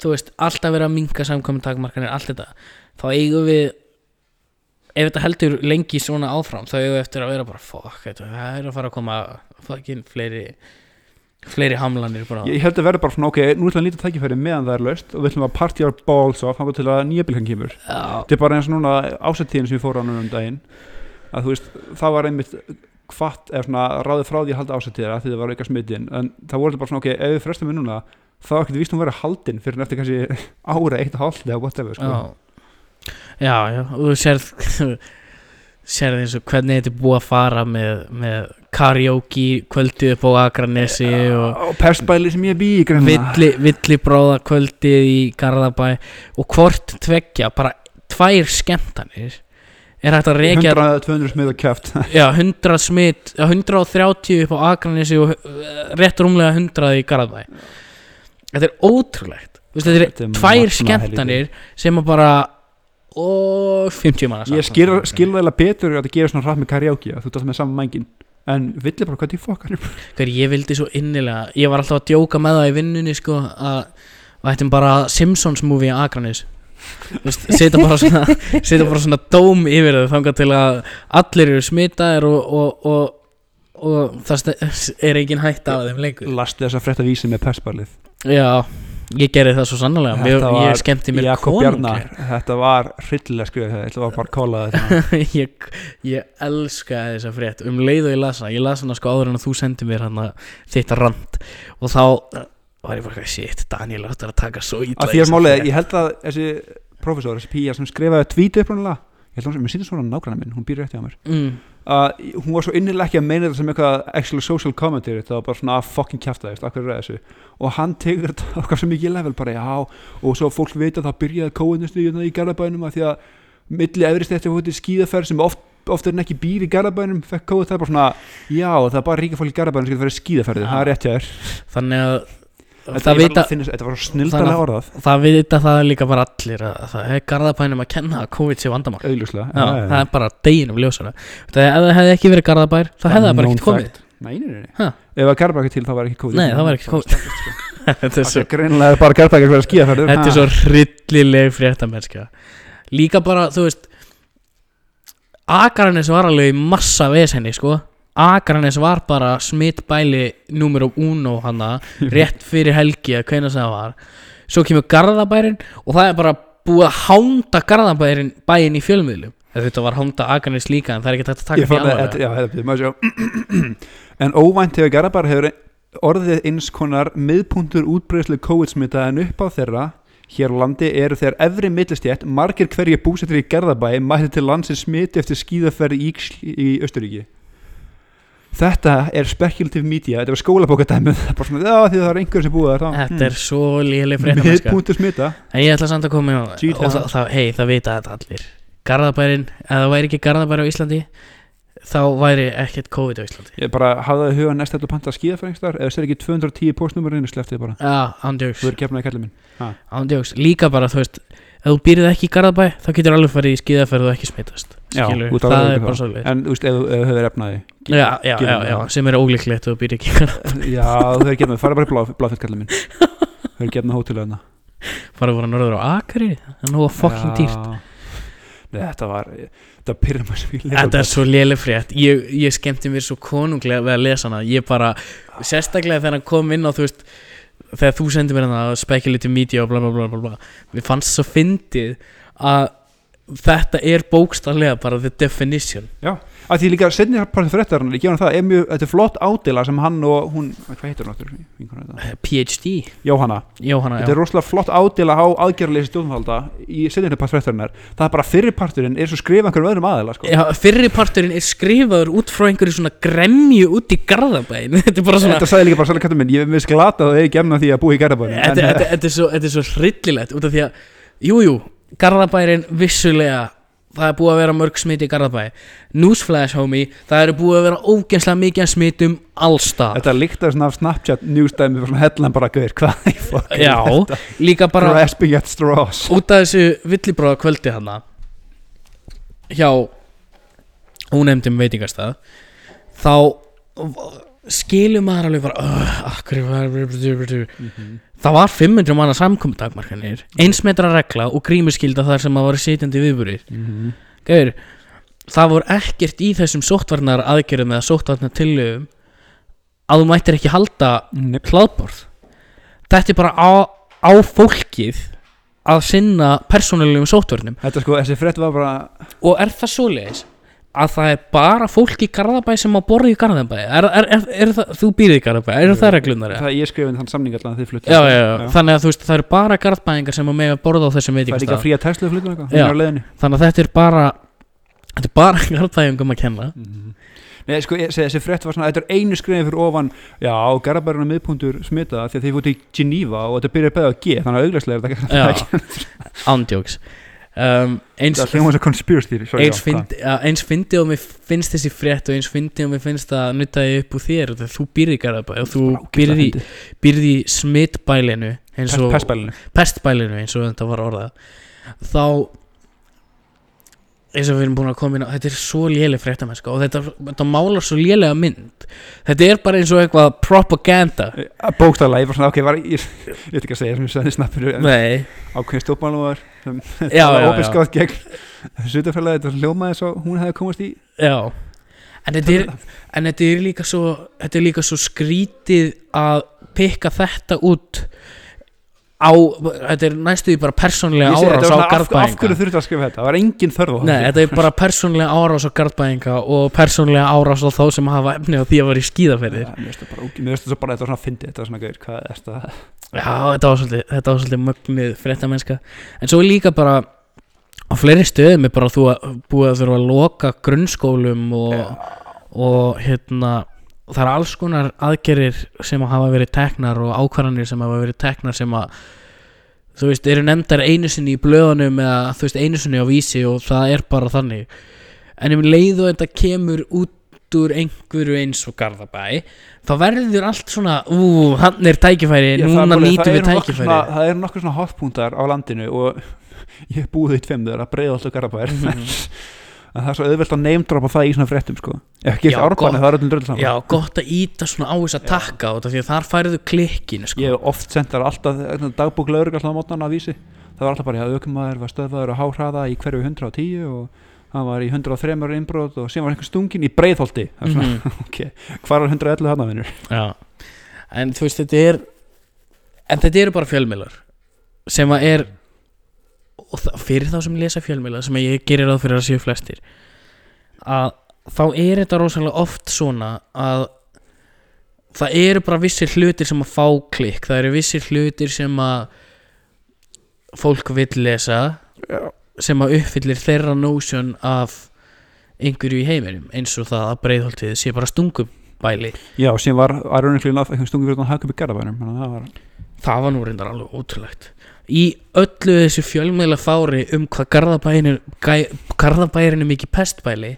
þú veist, alltaf verið að minka samkomin takmarkanir, allt þetta þá eigum við ef þetta heldur lengi svona áfram þá við eftir að vera bara þetta, það er að fara að koma fucking fleiri fleiri hamlanir bara. Ég held að verða bara svona ok, nú ætlum að nýta tækifæri meðan það er löst og við ætlum að partí our balls off þannig til að nýja bylgan kemur. Þetta er bara eins og núna ásættíðin sem ég fór á núna um daginn að þú veist, það var einmitt hvart, eða svona ráðið frá því að halda ásættíðar að því það var auka smitin en það voru bara svona, ok, ef við frestum við núna þá (laughs) er ekkert já, já, já og þú sérð (laughs) sérð eins og hvernig þetta er búið að fara með, með karaoke kvöldið upp á Akranesi og og persbæli sem ég bý í villi, villi bróða kvöldið í Garðabæ og hvort tveggja, bara tvær skemmtanir. Er hægt að reykja 100-200 smið og kæft (laughs) já, 100 smitt, já, 130 upp á Akranesi og uh, rétt rúmlega 100 í Garðabæ. Þetta er ótrúlegt. Þú veist, þetta er tvær skemmtanir sem að bara og 50 manna ég skil skilðaðilega betur að þetta gerir svona hratt með karaoke þú alltaf með saman mængin. En villi bara hvað því fokkar ég vildi svo innilega ég var alltaf að djóka með það í vinnunni sko, að við ættum bara Simpsons movie að Akranis setja bara svona (laughs) setja bara svona dóm yfir þau þangað til að allir eru smitaðir og, og, og, og það er engin hætta af þeim lengur. Lastu þess að frétta vísi með persbælið já, ég gerði það svo sannlega Mér, Þetta ég skemmti mér konunglega. Þetta var hryllilega skrifað þetta var bara kólað þetta. Ég, ég elskaði þessa frétt. Um leið og ég las hana ég las hana sko áður en að þú sendi mér þitt rand og þá uh, var ég bara shit, Daniel áttur að taka svo ítla að að ég held að þessi professor, þessi pía sem skrifaði tvíti upprunalega ég held að hún, sýnir svona nágrannar minn, hún býr rétt hjá mér. Mm, að hún var svo innilega ekki að meina þetta sem eitthvað actual social commentary, það var bara svona að fucking þess, akkur er þessu? Og hann tegur þetta (laughs) okkar svo mikið level bara, já. Og svo fólk veit að það byrjaði kóðunustu í Garðabænum að því að milli efrist eftir fótið skíðaferð sem oft oft er ekki býr í Garðabænum fekk kóðu það er bara svona, já það er bara ríka fólk í Garðabænum sem getur verið skíðaferði, það er rétt hjá þér. Þannig að Þetta það vita, það það líka bara allir að það er garðabænum að kenna að COVID sé vandamál. Auðljuslega Já, það er bara deginum ljósara Það ef það hefði ekki verið garðabær þá hefði það bara ekkert fact. Nei, nei, nei, Ef að Garðabæk er til þá var ekki kóðið Nei, það var ekki COVID. (laughs) Þetta er Það svo er greinilega bara Garðabæk að vera skíðaferður Þetta er svo hryllileg fréttamennska Líka bara, þú veist Akranes var alveg massa vesenni, sko Akranes var bara smittbæli Númer og uno hana (laughs) Rétt fyrir helgi að sem það var. Svo kemur Garðabærin Og það er bara búið að hánda Garðabærin Bæinn í fjölmiðlum. Þetta var hánda Akranes líka En það er ekki hægt að taka því alveg (clears throat) En óvænt hefur Garðabæk hefur orðið eins konar miðpuntur útbreyðslu COVID-smita en upp á þeirra hér á landi eru þeir efri millistjætt margir hverja búsettir í Garðabæ mætti til landsins smiti eftir skíðaferði í, í Östuríki Þetta er speculative media þetta var því það er einhver sem búið þar Þetta er svo léleg fréttamennska ég ætla samt að koma og, og það, það, hei, það vita þetta allir. Garðabærin, ef það væri ekki Garðabæri á Íslandi þá væri ekkert COVID á Íslandi. Ég bara hafði það í huga næst að panta skíðaferð einhverstaðar, eða sér ekki 210 postnúmerinu sleftið bara, Já, ándjóks, Líka bara, þú veist, ef þú býrð ekki í Garðabæ þá getur alveg farið í skíðaferð og ekki smitast Já, út af það er bara svolítið en þú veist, ef þú hefur efnaði já, já, já, já, sem er ólíklegt og býr ekki (laughs) já, þú hefur gefnað, fara bara í blá, bláfjöldkallið minn. Þú hefur gefnað hótelið hana fara vera norður á Akari það er nú að fucking dýrt. Nei, þetta var, þetta pyrrum að spila Þetta er svo léleg frétt. Ég, ég skemmti mér svo konunglega við að lesa hana. Ég bara, sérstaklega þegar hann kom inn á þú veist Þegar þú sendir mér hana Speculative media og bla bla bla bla bla Þetta er bókstaflega bara the definition. Já, að því líka setni partið fréttarinnar, ég gefa hann það, er mjög, þetta er flott ádela sem hann og hún, hvað heitir hún áttur? PhD Jóhanna, Jóhanna, þetta já. er rosalega flott ádela á aðgerðarleysi stjórnvalda í setni partið fréttarinnar, það er bara fyrirparturinn er svo skrifa einhverjum öðrum aðela, sko. Já, fyrri parturinn er skrifaður út frá einhverju svona gremju út í garðabæn (laughs) Þetta er bara svona Þetta sagði líka bara svolítið kattum minn, ég er mist glata að það er gemna því að búa í Garðabæri þetta, þetta, þetta, er svo, þetta er svo hryllilegt út af því að, jújú, jú, Garðabærin vissulega, það er búið að vera mörg smit í Garðabæ. Newsflash homie, það eru búið að vera ógænslega mikið smitum allstað Þetta líktar svona af Snapchat newsdæmi fyrir svona hellan bara gauður, hvað í fokk Já, líka bara Grasping at straws út af þessu villibróða kvöldi hana hjá ónefndum veitingastað þá skilur maður alveg bara uh, það var 500 manna samkomdagmarkanir eins metra regla og grímuskylda þar sem að var sitjandi viðburir Gauður, það voru ekkert í þessum sóttvarnar aðgerðum eða sóttvarnar tillögum að þú mættir ekki halda hlaðborð. Þetta er bara á, á fólkið að sinna persónulegum sóttvarnum. Þetta sko, þessi frétt var bara og er það svoleiðis að það er bara fólk í Garðabæ sem á borði í Garðabæ. Er, er, er, það, þú býrði í Garðabæ, eru það reglunar? Það ég skrifin þann samning allan að þið fluttu Já, já, já, þannig að þú veist það eru bara Garðbæingar sem á með að borða á þessum Það er frí að fluttu hún er á leiðinni. Þannig að þetta er bara þetta er bara (laughs) Garðbæingum að kenna. Nei, sko, ég þessi frétt var svona, þetta er einu skrifin fyrir ofan Já, Garðabærin er miðpuntur smita því að þið fóttu í Geneva og þetta byrjar beða að G þannig að auglastlega er þetta ekki ándjóks um, eins, fyndi, og mér finnst þessi frétt og eins fyndi og mér finnst að nutta ég upp úr þér þegar þú býrði Garðabæ og þú býrði smittbælinu og pestbælinu eins og þetta var orðað. Þá eins og við erum búin að koma inn á þetta er svo léleg fréttamennska og þetta, þetta málar svo lélega mynd. Þetta er bara eins og eitthvað propaganda. Bókstæðlega, ég var svona, ok, var, ég, ég veit ekki að segja sem ég sagði snappinu ákveðin stjórnmálumar opinskátt gegn Sutafélagi, þetta hljómaði svo hún hefði komast í. Já. En, þetta er, en þetta er líka svo þetta er líka svo skrítið að pikka þetta út á, þetta er næstuði bara persónlega árás þetta á svona, af, hverju þurftu að skrifa þetta, það var engin þörf á Nei, þetta er bara persónlega árás á garðbæinga og persónlega árás á þá sem hafa efni á því að vera í skíðaferðir Ja, Mér finnst það bara, þetta var svona fyndið, þetta var svona gauður, hvað er þetta? Já, þetta var svolítið, þetta var svolítið mögnuð fréttamennska En svo er líka bara á fleiri stöðum er bara þú að búið að þurfa að loka grunnskólum og, og hérna það er alls konar aðgerir sem hafa verið teknar og ákvarðanir sem hafa verið teknar sem að þú veist, eru nefndar einu sinni í blöðunum eða þú veist, einu sinni á vísi og það er bara þannig. En ef leið og þetta kemur út úr einhverju eins og Garðabæ þá verður allt svona ú, hann er tækifæri, Já, núna það við tækifæri. svona- Það eru nokkur svona hotpuntar á landinu og (laughs) ég búið í tveim þeirra, breiðalt og garabær Mhm. (laughs) en það er svo auðvelt að neymdropa það í svona fréttum sko ekki eftir árbæni, það er öllum dröld saman Já, gott að íta svona á þess að takka því að þar færðu klikkinu sko. Ég hef oft sendt þar alltaf dagbúk lögur alltaf á mótnana að vísi Það var alltaf bara, já, aukumæður var stöðvaður á háhraða í hverju 110 og hann var í 103 innbrot og sem var einhver stungin í breiðholti svona, Mhm. (laughs) ok, hvar var 111 hann vinnur? Já En þú veist, þetta er En þetta eru bara fjölmiðlar sem að er og fyrir þá sem lesa fjölmiðlar sem ég gerir ráð fyrir að séu flestir að þá er þetta rosalega oft svona að það eru bara vissir hlutir sem að fá klikk. Það eru vissir hlutir sem að fólk vill lesa sem að uppfyllir þeirra notion af einhverju í heiminum eins og það að breiðholtið sé bara stungubæli. Já, sem var enough einhvern stungin fyrir hann haka upp í að það var það var nú reyndar alveg ótrúlegt í öllu þessu fjölmiðla fári um hvað Garðabærin er mikið pestbæli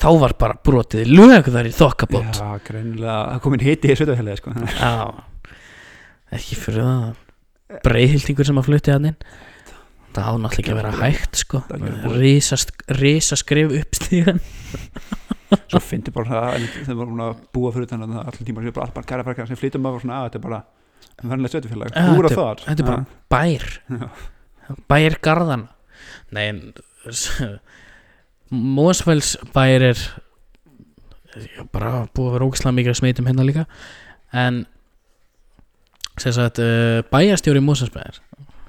þá var bara brotið lögðar í þokkabót. Já, greinilega, það komin hiti í sveitafélagi sko. Já, ekki fyrir það. Breiðhildingur sem að flutti hann inn. Þetta á náttúrulega ekki að vera hægt sko. Það risast, risaskrif upp stíðan svo fyndi bara það en þeir voru búin að búa fyrir þannig að allir tíma bara allt bara gæra frækja sem flytum að þetta er bara verðanlega sveitufélag, búra þetta- þar. þetta er bara bær. Bær garðana nei Mósfells bær er bara búið að vera ógislega mikið að smitum hérna líka. En sem sagt uh, bæjarstjóri Mósfellsbæðar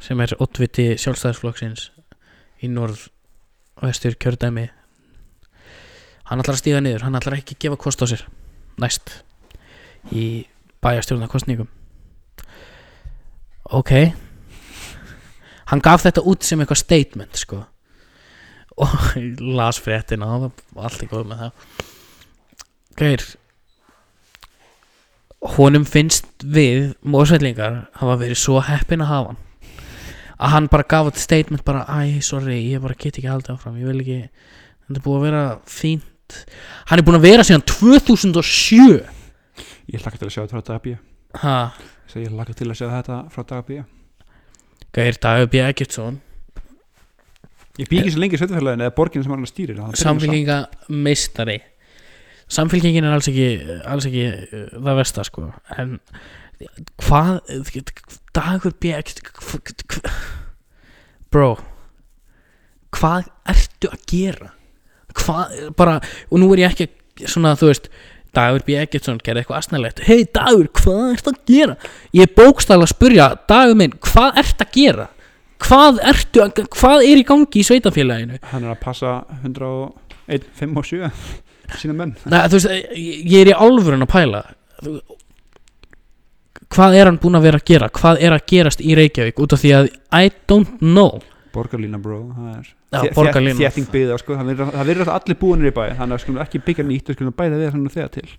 sem er ottviti sjálfstæðisflokksins í norð vestur kjördæmi hann ætlar að stíga niður. Hann ætlar ekki að gefa kost á sér. Næst í bæjarstjórnarkostningum ok. Hann gaf þetta út sem eitthvað statement sko. Og ég las fréttina og það var allt í góð með það. Gauir honum finnst við mósvellingar hafa verið svo heppin að hafa hann. Að hann bara gaf þetta statement bara æ, sorry, ég bara get ekki haldið áfram ég vil ekki, þetta er búið að vera fínt. Hann er búin að vera síðan 2007 ég hlakka til að sjá þetta frá Dagabí ha, ég hlakka til að sjá þetta frá Dagabí Gauir Dagur B. Eggertsson. Ég bý ekki svo lengi í sveitufélaginu eða borginu sem hann stýrir samfélkinga meistari samfélkingin er alls ekki alls ekki uh, það versta sko. En hvað B. Bro hvað ertu að gera? Hvað, bara, og nú er ég ekki svona, þú veist Dagur B. Eggertsson gerði eitthvað asnalegt hei Dagur, hvað ertu að gera ég er bókstæðlega að spurja, Dagur minn hvað ertu að gera hvað ertu að, hvað er í gangi í sveitafélaginu hann er að passa 101, 5 og 7 (laughs) sína menn Nei, þú veist, ég er í álfurinn að pæla Hvað er hann búinn að vera að gera? Hvað er að gerast í Reykjavík? Út af því að I don't know borgarlína það er þé- þétting byggða sko það það virðast allir búinir í bæ þannig að skulum ekki byggja nýtt og skulum bæða við þannig þegar til.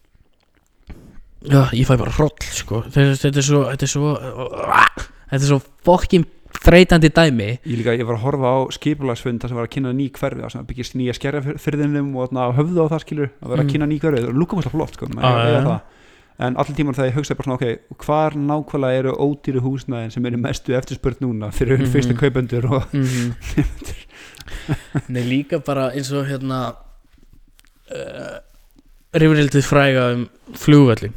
Já, ég fæ bara hroll, sko. Þetta þetta er svo, þetta er svo Þetta er svo fokkin þreytandi dæmi. Ég líka, ég var að horfa á skipulagsfund þar sem var að kynna ný hverfi það sem byggist nýja skerjafyrðinum og höfðu á það skilur að vera að Mm. kynna ný hverfi, það lúka mjög flott sko, Það en allir tímar þegar ég hugsaði bara svona ok, hvar nákvæmlega eru ódýru húsnæðin sem eru mestu eftirspurt núna fyrir Mhm. fyrstu kaupendur og (laughs) mm Nei, líka bara eins og hérna uh, Rifrildið fræga um flugvöllin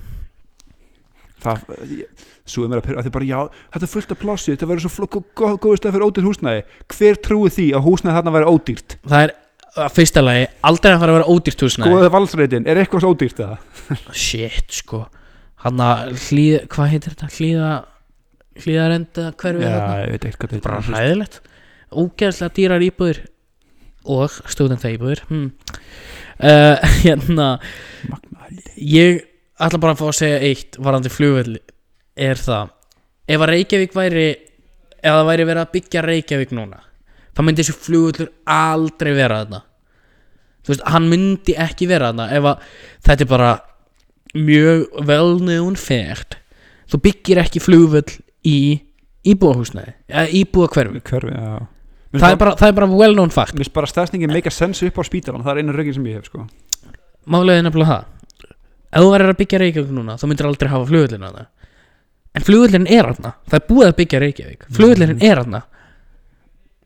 það ég- svo er mér að pyrra, að þið bara já, þetta er fullt af plássi þetta verður svo góð, góð stað fyrir ódýrt húsnæði. Hver trúi því að húsnæði þarna væri ódýrt? Það er að fyrsta lagi aldrei að fara að vera ódýrt húsnæði skoðaði valsreitin, er eitthvað svo ódýrt það? Shit, sko. Hann að hlýða, hvað heitir þetta? Hlýða Hlýðarenda hverfið þarna? ég veit eitthvað Bara hræðilegt. Ógeðslega dýrar íbúðir. Og stúdenta íbúðir hm. uh, (laughs) Hérna Ég ætla bara að fá að segja eitt Varandi flugvöll Er það Ef að Reykjavík væri Ef það væri verið að byggja Reykjavík núna Það myndi þessi flugvöllur aldrei vera þarna. Þú veist, hann myndi ekki vera þarna Ef að þetta er bara Mjög velnöðun fært Þú byggir ekki flugvöll í íbúðahúsnæði Eða íbúðahverfi. Hverfi, já. Það er, bara, það er bara well known fact. Mér finnst bara stafsningin make a sense upp á spítalan Það er einu rögin sem ég hef sko. Málega er nefnilega það. Ef þú værir að byggja Reykjavík núna þá myndir aldrei hafa flugvöllin að En flugvöllin er aðna Það er búið að byggja Reykjavík. Flugvöllin er aðna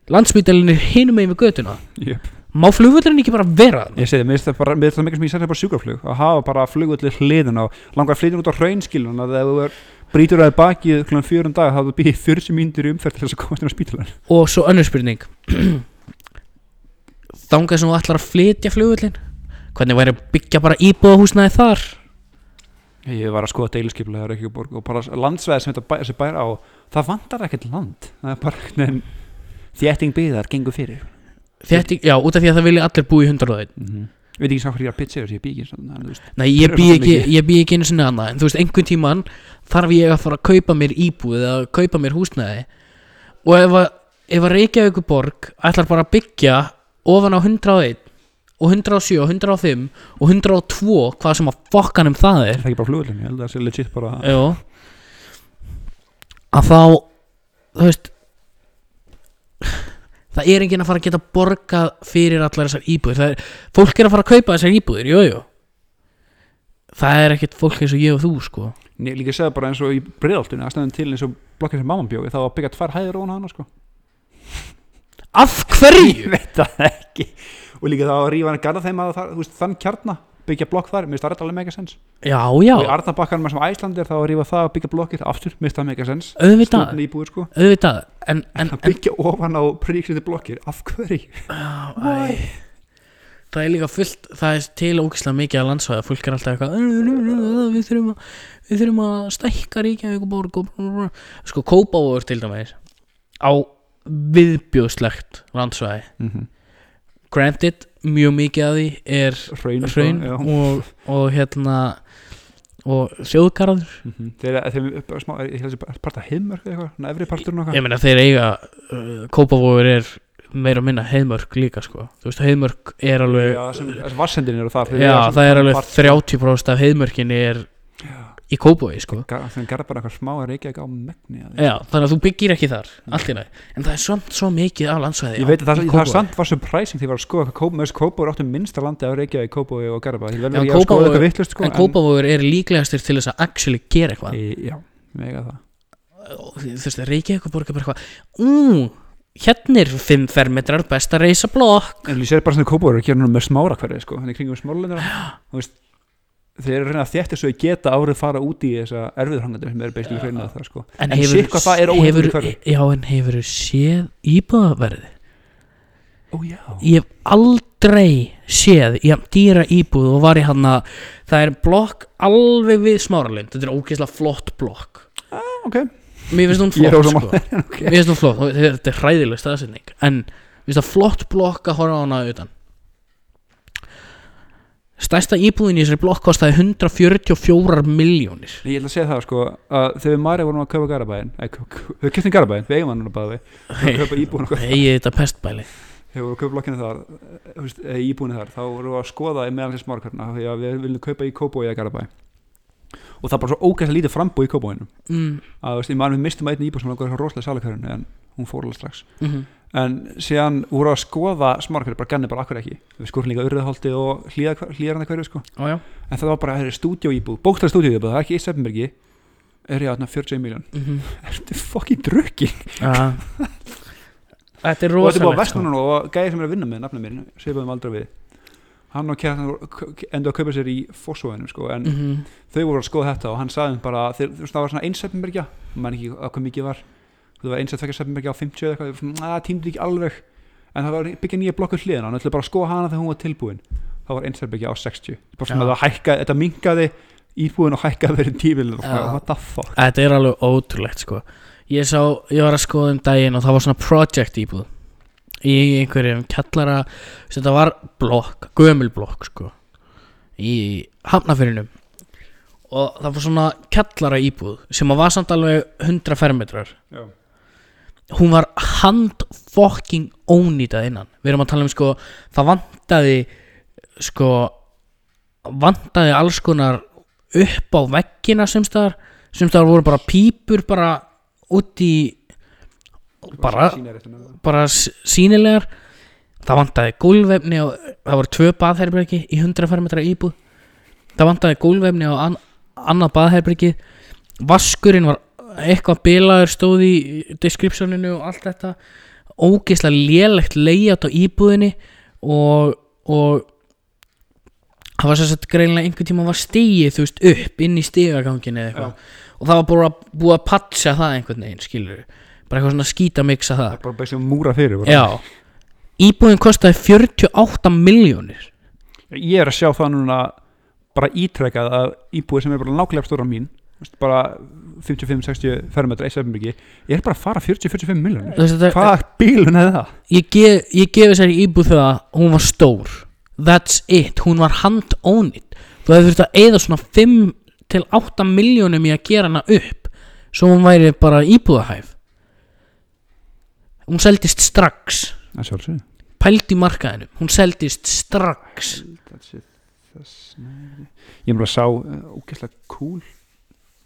Landsbytalinn er hinum megin við götuna yep. Má flugvöllin ekki bara vera þarna? Ég segi, mér finnst það bara, mér finnst það mikið sem ég segi bara sjúkraflug að hafa bara flugvöldi hliðin á langar flytjum út á hraunskilun að ef þú er brýtur aðeins bakið klukkan fjörum dag þá þú býðið 40 mínútur í umferð til þess að komast inn á spítalan Og svo önnur spurning (clears throat) Þangað sem þú ætlar að flytja flugvöllin Hvernig væri að byggja bara íbúðahúsnæði þar? Ég var að skoða Reykjavík og bara landsveð sem þetta bæ, bæra á það vantar ekkert land það er bara veginn þétting byggðar gengur fyrir. Þetta, já, út af því að það vilja allir búi í 101 mm -hmm. Ég veit ekki sá hvað ég er að pitcha þessi ég bý ekki Nei, ég bý ekki, ég bý ekki einu sinni annað En þú veist, einhvern tímann þarf ég að fara að kaupa mér íbúð Eða kaupa mér húsnæði. Og ef að, ef að Reykjavíkur borg ætlar bara að byggja ofan á 101 og 107 og 105 og 102 hvað sem að fokkanum það er. Það er ekki bara flugvöldin ég held að það sé legit bara Jó. Að þá þú veist það er enginn að fara að geta borgað fyrir allar þessar íbúðir. Er, fólk er að fara að kaupa þessar íbúðir, jú, jú. Það er ekkert fólk eins og ég og þú sko. Nei, líka segja bara eins og í breiðaltunni aðstæðan til eins og blokkið sem mamman bjóði þá var byggjað tvær hæðir ofan á hana sko. Af hverju? ég veit það ekki. Og líka þá að rífa hann garða þeim að það, veist, þann kjarna byggja blokk þar, mér finnst það alveg mega sens. Já, já, og í Arnabakkanum sem Æsland er þá að rífa það og byggja blokkir aftur, mér finnst það mega sens. Auðvitað. Íbúður sko. Auðvitað. En, en, að en byggja ofan á príksiti blokkir af hverju? (laughs) Æ, það er líka fullt það er til ógislega mikið að landsvæða. Fólk er alltaf eitthvað við þurfum að, við þurfum að stækka brr." sko Kópavóður til dæmis á viðbjóðslegt landsvæði. Mm -hmm. Granted, mjög mikið af því er Hraun, hraun já. og, og hérna og þjóðgarður Mm -hmm. þeir þeir eru bara smá, ég held að það er part af heimörk eða eitthvað, ég meina þeir eiga uh, Kópavóður er meira og minna heiðmörk líka sko þú veist heiðmörk er alveg já, sem, þar þeir Já, það er alveg part- 30% af heiðmörkinni er Já. Í Kópavogi sko. Þeim garða bara eitthvað smá að reykja ekki á megni að. Já, þannig að þú byggir ekki þar, lagi. En það er samt svo mikið af landsvæði ég veit að það, er samt var surprising því að skoða hvað Kóp- með þessu Kópavóður áttu minnsta landi að reykja í Kópavói og Garba að eitthvað sko En Kópavogur er líklegastur til þess að actually gera eitthvað. Já, mega það. Þú veist, Reykjavík borg er bara eitthvað. Ú, hérna er 5 fermetrar best að reysa blokk. En ég sér bara svona Kópavóður að gera með smára hverju sko, hann er kringum smárlendina (gasps) þeir eru að reyna að þétta svo að geta árið fara út í þessa erfiðurhangandi sem er basically hreina það sko. En, En hvað það er óhefnt í hverfi. Já, en hefur séð íbúðaverði ó já, Ég hef aldrei séð Ég hef dýra íbúð og var í hann að Það er blokk alveg við smáralind. Þetta er ógeðslega flott blokk. Ok. Mér finnst hún Ég flott sko. (laughs) Mér finnst hún flott. Þetta er hræðileg staðsetning. En mér finnst það flott blokk að horfa á hana utan Stærsta íbúðin í þessari blokk kostaði 144 miljónir Ég ætla að segja það sko að þegar við Marja vorum að kaupa Garabæin við keftum Garabæin, við eigum hann núna bæði. Við kaupa íbúin okkar. Egið þetta pestbæli þegar við vorum að kaupa blokkinu þar eh, eða íbúinu þar, þá vorum við að skoða í meðal þessi smarkarna því að við viljum kaupa í Kóbói eða Garabæ og það er bara svo að lítið frambúi í Kóbóinu mm, að ég við mistum einn rosalega en síðan voru að skoða smarkarna bara ganni bara akkur ekki? Við skoðum líka urðaholtið og hlýðaranda hverju sko. Ó, en það var bara, það er stúdíó íbúð, bókstæð stúdíó íbúð það er ekki í Sefnbergi er ég að 40 miljón mm Þetta er fokkin drukki ja. Þetta er Og þetta er bara vestnum núna og gæði sem er að vinna með nafnum mér Svipaðum aldrei við. Hann og kæðan endur að kaupa sér í fósóðinu sko, En mm þau voru að skoða þetta og hann sagði bara þeir, Það var svona einsefnbergja Man ekki að var Það var einsefnbergja á 50 eða eitthvað svona, að, Tímdi ekki alveg. En það var byggja nýja blokkur hliðina Hann ætlaði bara að skoða hana þegar hún var tilbúin. Það var einsefnbergja á 60 Bara svona það hækkaði, þetta minkaði íbúin og hækkaði verið fuck? Þetta er alveg ótrúlegt sko. Ég sá, ég var að skoða um daginn og það var svona project íbúð. Í einhverjum kjallara Þetta var blokk, gömul blokk sko Í hafnafyrinum Og það var svona kjallara íbúð Sem að var samt alveg 100 fermetrar. Já. Hún var hand fucking ónýtað innan. Við erum að tala um sko Það vantaði sko Vantaði alls konar upp á veggina sem staðar. Sem staðar voru bara pípur bara út í bara, bara s- sýnilegar. Það vantaði gólvefni og það voru tvö baðherbergi í 100 fermetra íbúð. Það vantaði gólvefni á an, annað baðherbergi. Vaskurinn var eitthvað bilaður stóð í descriptioninu og allt þetta. Ógeðslega lélegt layout á íbúðinni og, og það var sér sett greinlega einhvern tíma var stigið þú veist upp inn í stigagangin eða eitthvað. Og það var bara búið að patcha það einhvern veginn skilur bara eitthvað svona skýta mixa Það. Það er bara bæsið múra fyrir bara. já. Íbúðin kostaði 48 miljónir ég er að sjá það núna bara ítrekað að íbúið sem er bara nákvæmlega stóra mín bara 55-60 fermetra í Sefnbyrgi ég er bara að fara 40-45 miljonir hvaða bílun er það? ég, gef, ég gef þessari íbúð það að hún var stór. That's it, hún var hand ónýtt þú hefði þurft að eða svona 5 til 8 miljónum í að gera hana upp svo hún væri bara íbúðahæf hún seldist strax. Það sjálfsög pælt í markaðinu, hún seldist strax. Ég er bara að sá uh, ógeðslega cool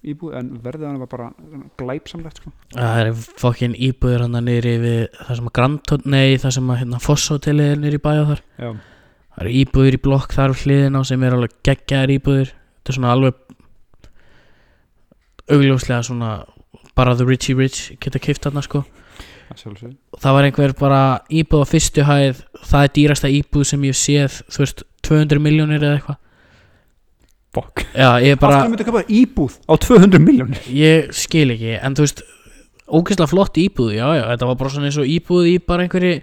íbúið en verðið hann var bara glæpsamlegt sko. það er fokkin íbúður hann niðri við það sem að Grand nei, það sem að hérna, Fosshotelli er niðri í bæja þar. Já, það eru íbúður í blokk þar við hliðina á sem er alveg geggjaðar íbúður þetta er svona alveg augljóslega svona bara the richie rich geta keift þarna sko. Það var einhver bara íbúð á fyrstu hæð það er dýrasta íbúð sem ég séð þú veist, 200 miljónir eða eitthvað Fuck já, ég Bara... bara, Af hverju myndi kaupa íbúð á 200 miljónir ég skil ekki en þú veist, ógeðslega flott íbúð já, já, þetta var bara svona eins og íbúð í bara einhverju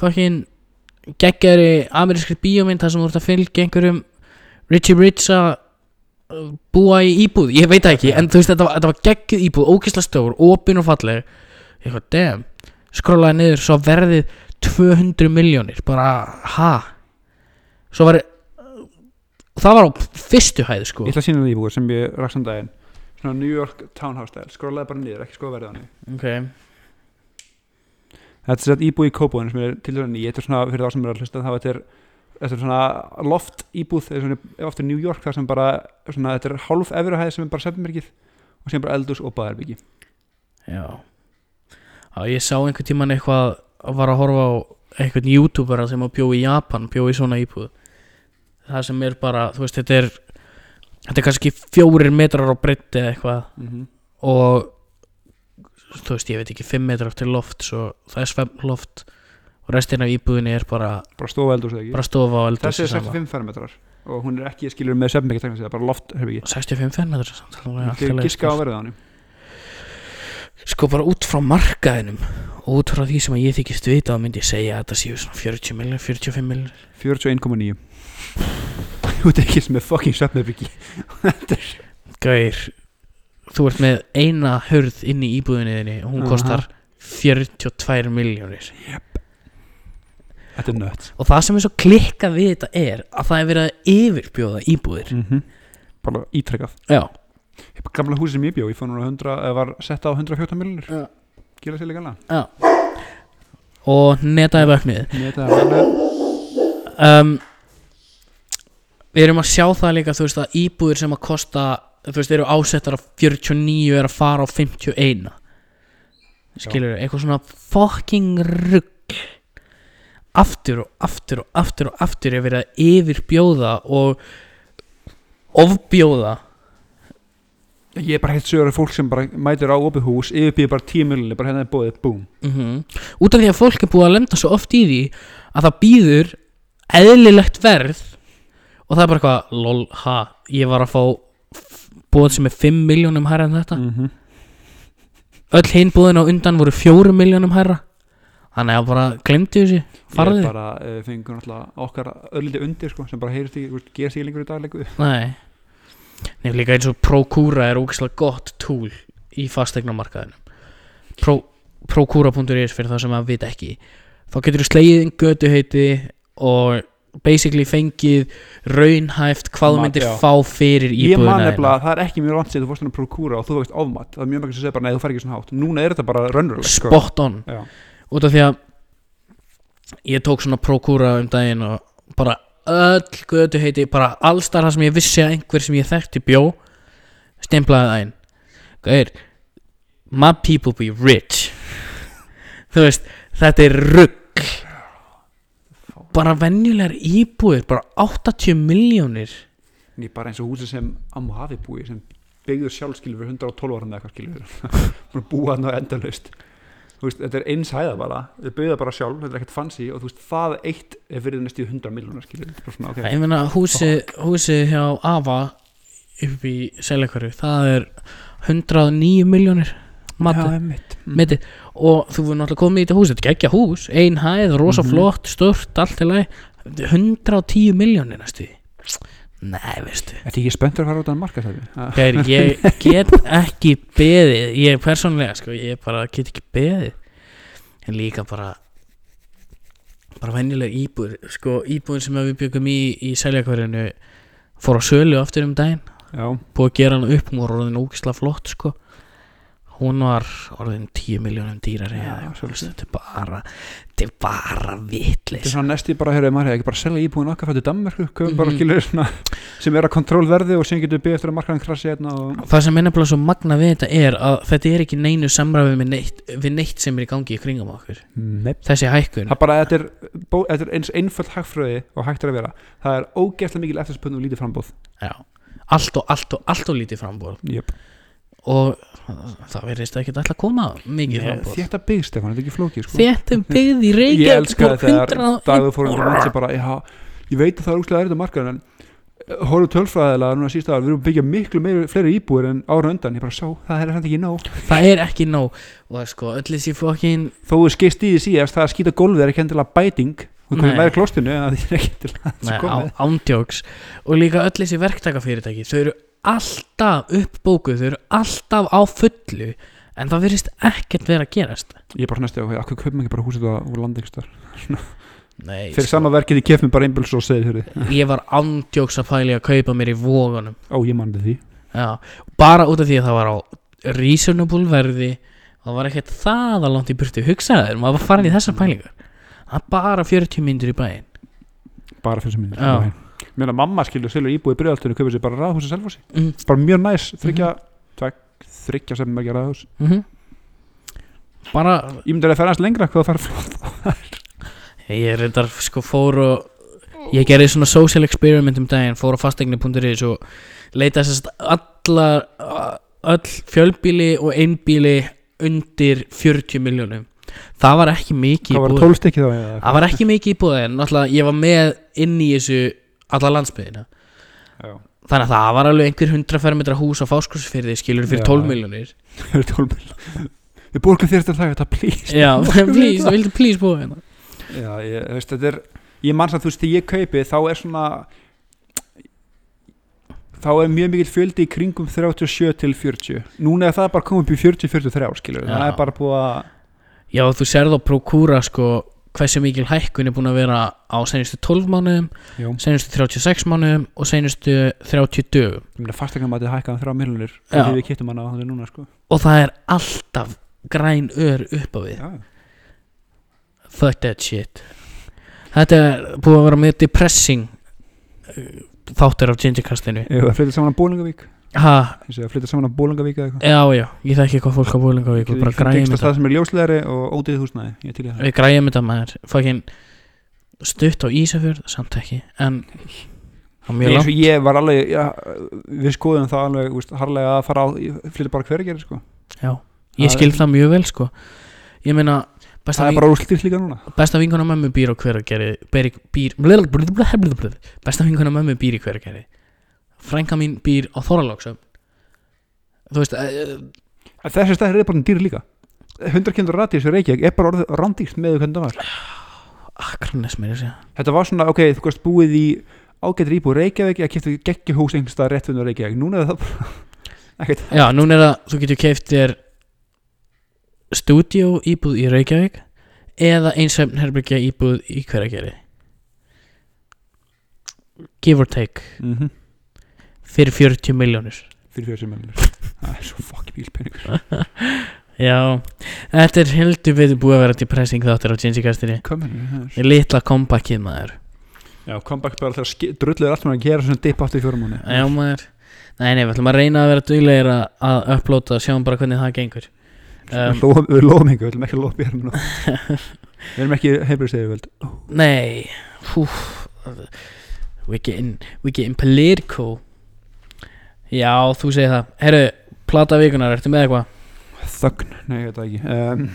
fucking geggjari amerískri bíómynd þar sem þú ert að fylgja einhverjum Richie Rich að uh, búa í íbúð, ég veit það ekki en þú veist, þetta var, þetta var geggjuð íbúð, ógeðslega stór opin og falleg, ég eitthvað, damn skrollaði niður, svo verðið 200 miljónir, bara ha? Svo var það var á fyrstu hæð sko. Ég ætla að sína það íbúð sem ég rakst um daginn. Svona New York Townhouse stæl Skrólaði bara niður, ekki skoða verðið á henni. Ok, Þetta er sett íbúð í Kópúin sem er til dæmis ný Þetta er svona fyrir þá sem er að hlusta þá þetta er, þetta er svona loft íbúð þetta er svona ofta New York þar sem bara svona, þetta er hálf efrahæð sem er bara sefnmerkið og sem bara eldús og baðarbyggi já. Já, ég sá einhvern tíman eitthvað var að horfa á einhvern youtubera sem að bjó í Japan, bjó í svona íbúð það sem er bara, þú veist, þetta er þetta er kannski fjórir metrar á breytti eða eitthvað. Mm -hmm. og þú veist, ég veit ekki 5 metrar til loft svo það er svefnloft og restin af íbúðinni er bara, Bara stofa ekki? bara stofa eldur Þessi er 65 fermetrar. Og hún er ekki skilur með sig, það er bara loft herbyggi 65 fermetrar samt, Þetta er giska á sko. henni sko bara út frá markaðinum og út frá því sem að ég þykist vita þá myndi ég segja að þetta séu svona 40 millir 45 millir 41,9 Þú ert ekki sem er fucking sefnmerbyggi Gauir, þú ert með eina hörð inn í íbúðinni þinni og hún Aha. kostar 42 miljónir Þetta er nött og það sem er svo klikkað við þetta er að það er verið að yfirbjóða íbúðir. Mm Bara ítrekkað já, Gamla húsi sem ég bjó, ég núna 100 eða var sett á 114 miljonir Já. Gila sér líka já. Og netaði vöknuð. Er alveg um, við erum að sjá það líka þú veist að íbúðir sem að kosta þú veist eru ásettar af 49 er að fara á 51 skilur eitthvað svona fucking rugg aftur og aftur og aftur og aftur er verið að yfirbjóða og ofbjóða. Ég er bara heilt sögur af fólk sem bara mætir á opið hús yfirbýður bara 10 miljonir, bara hérna er bóðið, búm. Mm út af því að fólk er búið að lenda svo oft í því að það býður eðlilegt verð og það er bara eitthvað lol, ha, ég var að fá búið sem er 5 miljónum hærra en þetta. Mm -hmm. öll hinn búðin á undan voru 4 miljónum hærra. Þannig að bara glemdi þessu Ég farði er bara, uh, fengur náttúrulega okkar ölliti undir, sko, sem bara heyrist í, gerst ekki lengur í dag lengur nei. Nefnir líka eins og Procura er ógeðslega gott túl í fastegnamarkaðinu Pro, Procura.is fyrir það sem að vita ekki. Þá getur þú slegið inn götuheiti og basically fengið raunhæft hvað þú myndir já. fá fyrir Ég man íbúðina nefnilega, það er ekki mjög langt sér þú fórst að prókúra og þú veist ofmat. Það er mjög mægst að segja bara, nei þú fær ekki svona hátt. Núna er þetta bara raunverulegt sko. spot on. Já. út af því að ég tók svona Procura um daginn og bara öll götu heiti bara allstar það sem ég vissi að einhver sem ég þekkti bjó stemplaði það inn. Gauir, my people be rich. (laughs) Þú veist þetta er rugg bara venjulegar íbúir bara 80 miljónir Ég bara eins og húsi sem Ammu hafi búi sem byggður sjálfskilur fyrir 112 árum eða eitthvað (laughs) að búa hann á endalaust. Veist, þetta er eins hæða bara þau byggða bara sjálf, þetta er ekkert fancy og þú veist, það eitt er fyrir næstu 100 miljonar skilur bara svona, ok, ég meina húsið húsi hjá Ava upp í Seljakari það er 109 miljónir mati Já, einmitt. Mm. Og þú voru náttúrulega komið í þetta hús þetta er ekki hús, ein hæð, rosa Mhm. flott stört, allt í lagi 110 miljónir næstu nei, veistu Ertu ekki spenntur að fara út af? Gæri, ég get ekki beðið ég persónlega, sko, ég bara get ekki beðið en líka bara bara venjuleg íbúð sko, íbúðin sem við byggum í í seljakverðinu fór á sölu aftur um daginn búið að gera hann upp, var orðin ógislega flott sko hún var orðin 10 miljónum svolítið. þetta er bara þetta er bara þetta vitleis er svona næsti bara, heyrðu, maður hefði ekki bara selja íbúin okkar fættu Danmörku, köfum bara Mhm. skilur svona, sem er að kontrólverði og sem getur byggð eftir að markaðan krassi hérna og það sem nefnilega svo magna við þetta er að þetta er ekki neinu samræfi við neitt, við neitt sem er í gangi í kringum okkur Nei. þessi hækkun það bara, þetta er, þetta er eins einföld hagfröði og hægt er að vera það er ógeðslega mikil eftirspönn og lítið frambóð Já, allt og allt og allt og lítið frambúð yep. Og það verðist ekki alltaf að koma mikið framboð. Þetta byggst, Stefán, þetta er ekki flókið sko. Þetta byggð í (laughs) Ég Reykjavík elskaði þegar þegar Dagur fór um að bara, já, ég veit að það er úrslega erið að marka en horfðu tölfræðilega núna sísta við erum að byggja miklu meiri, fleiri íbúir en ára undan, ég bara sá, það er samt ekki nóg. Það er ekki nóg. Og sko öll þessi fokkin þó þú skist í því síðast, það að skýta gólfið er ekki endilega bæting, þú komið Nei. læri klostinu en það er ekki endilega Nei, þessi á, komið ándjóks og líka öll þessi verktakafyrirtæki þau eru alltaf uppbókuð þau eru alltaf á fullu en það verðist ekkert vera að gerast. Ég er bara næstu á, okkur köpum ekki bara húsið það úr landi ykkur Nei, fyrir sko, sama verkið ég kefum bara einbils og segið fyrir ég var ándjóks að fæli að kaupa mér í vógunum ó, ég mandi því. Já, bara út af því að það var á reasonable verði það var ekkert það að langt í burtu hugsaður, maður var farin í þessar pælingar. Það er bara 40 myndir í bæinn. Bara fyrir sem Já. minnir mér að mamma skilur selur íbúið í bregðaltunni köpur sér bara raðhús að selfossi. Mm bara mjög næs, þryggja tvekk, þryggja sem ekki raðhús. -hmm. bara ég myndi að ferðast lengra hvað það fara flott Ég reyndar sko fór og ég gerði svona social experiment um daginn fór á fastegni.is og leita sérst allar öll fjölbíli og einbíli undir 40 miljónum það var ekki mikið í hvað var það var ekki mikið í náttúrulega ég var með inn í þessu alla landsbyðina Já. þannig að það var alveg einhver 100 fermetra hús á fáskursfyrði skilur fyrir Já. 12 miljónir Það (laughs) eru 12 miljonar. Við borgum þér þetta þetta, please. Já, (laughs) (laughs) please, vildu please búið hérna? Já, ég, þú veist, þetta er Ég manns að þú veist, þegar ég kaupi þá er svona þá er mjög mikill fjöldi í kringum 37 til 40 Núna er það bara komið upp í 40-43 skilur Það er bara búið að Já, þú serð á Procura sko hversu mikil hækkun er búin að vera á senustu 12 mánuðum, Já. senustu 36 mánuðum og senustu 30 dögum. Ég meina fastegna maður hækkaðan 3 miljonir Já. Þegar við kiptum hana á þannig núna sko. Og það er alltaf græn ör upp á við. Já, fuck that shit. Þetta er búið að vera mjög depressing uh, þáttur af Gingerkastinu Ef að flytja saman á Bólingavík Ég segi að flytja saman á Bólingavík eða eitthvað. Já, já, ég þekki hvað fólk á Bólingavík og bara græjum þetta. það sem er ljóslegari og ódýð húsnæði. Við græjum þetta maður. Fucking stutt á Ísafjörð samt ekki. En eins og ég var alveg já, við skoðum það alveg úst, harlega að fara á flytja bara hverja gerir sko. Já, ég Það skil er- það mjög vel sko. Ég meina besta, það er bara úrslýrt líka núna. besta vinkona mömmu býr á blablabla, besta vinkona mömmu býr í hveragerði frænka mín býr á Þoralóksum Þú veist uh, En þessi stæðir er bara dýr líka. 100 km radíus í Reykjavík er bara orðið rándýrt með hvernig það var Akranes að segja. Þetta var svona, ok, þú veist búið í ágættir íbúið Reykjavík ég kefti geggjahús einhvers staðar rétt fyrir Reykjavík. Núna er það bara (laughs) Já, núna er það, þú getur keift þér stúdíó íbúð í Reykjavík eða einsvefn herbyggja íbúð í hveragerði. Give or take. Mm -hmm. Fyrir 40 miljónir fyrir 40 miljonir (laughs) það er svo fokk bílpenningur (laughs) Já, þetta er heldur við búið að vera depressing þáttur á Í litla kompakið maður. Já, comeback bara alltaf drullir allt með að gera svona dip aftur í fjórum múni Já maður. Nei, nei, við ætlum að reyna að vera duglegir að, að upplóta og sjáum bara hvernig það gengur. Um, við lofum ekki, við viljum ekki lofa bérum (laughs) við erum ekki heilbrigðstegið völd Nei. Hú, We getting We getting political Já, þú segir það. Herru, plata vikunar, ertu með eitthvað? þögn, nei, ég veit það ekki. Um,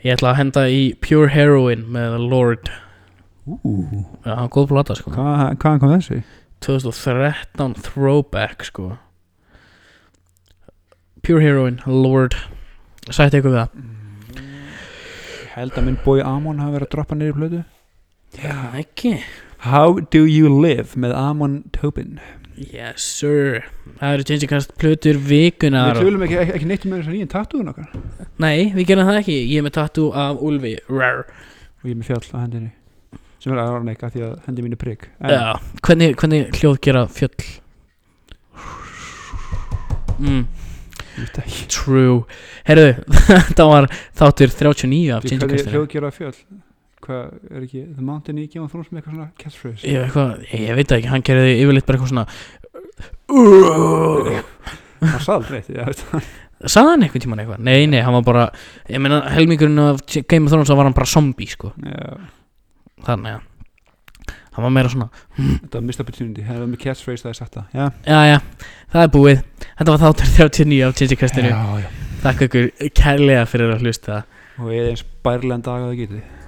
Ég ætla að henda í Pure Heroin með Lord. Ú, Já, góð plata sko. Hvað hvaðan kom þessi? 2013 throwback sko. Pure Heroin, Lord. Sætti eitthvað við það? Ég held að minn bói Amon hafi verið að droppa niður í plötu. Já, ekki. How do you live? Með Amon Tobin Yes sir. Það eru Changecast plötur vikunar Við tölum ekki, ekki, ekki neitt með þess að nýjum tattúin okkar. Nei, við gerum það ekki. Ég er með tattoo af Ulfi Rar. og ég er með fjall á hendinni. Sem er aðra neika því að hendi mín er prigg Já, hvernig, hvernig hljóð gera fjöll? Mm, true. Herðu, (laughs) þetta var þáttur 39 af Því hvernig Changecast hljóð gera fjöll hvað er ekki The Mountain í Game of Thrones með eitthvað svona catchphrase? Ég, eitthvað, ég, ég veit ekki, hann gerði yfirleitt bara eitthvað svona það sað aldrei það. Sagði hann einhvern tímann eitthvað? Nei, nei, hann var bara Ég meina, helmingurinn af Game of Thrones var hann bara zombie, sko. Þannig að hann var meira svona Þetta var missed opportunity, það var með catchphrase það er sagt það Já, já já, það er búið. Þetta var þáttur 39 af já, já. Þakka ykkur kærlega fyrir að hlusta. Og ég er eins bærlega dag að það getið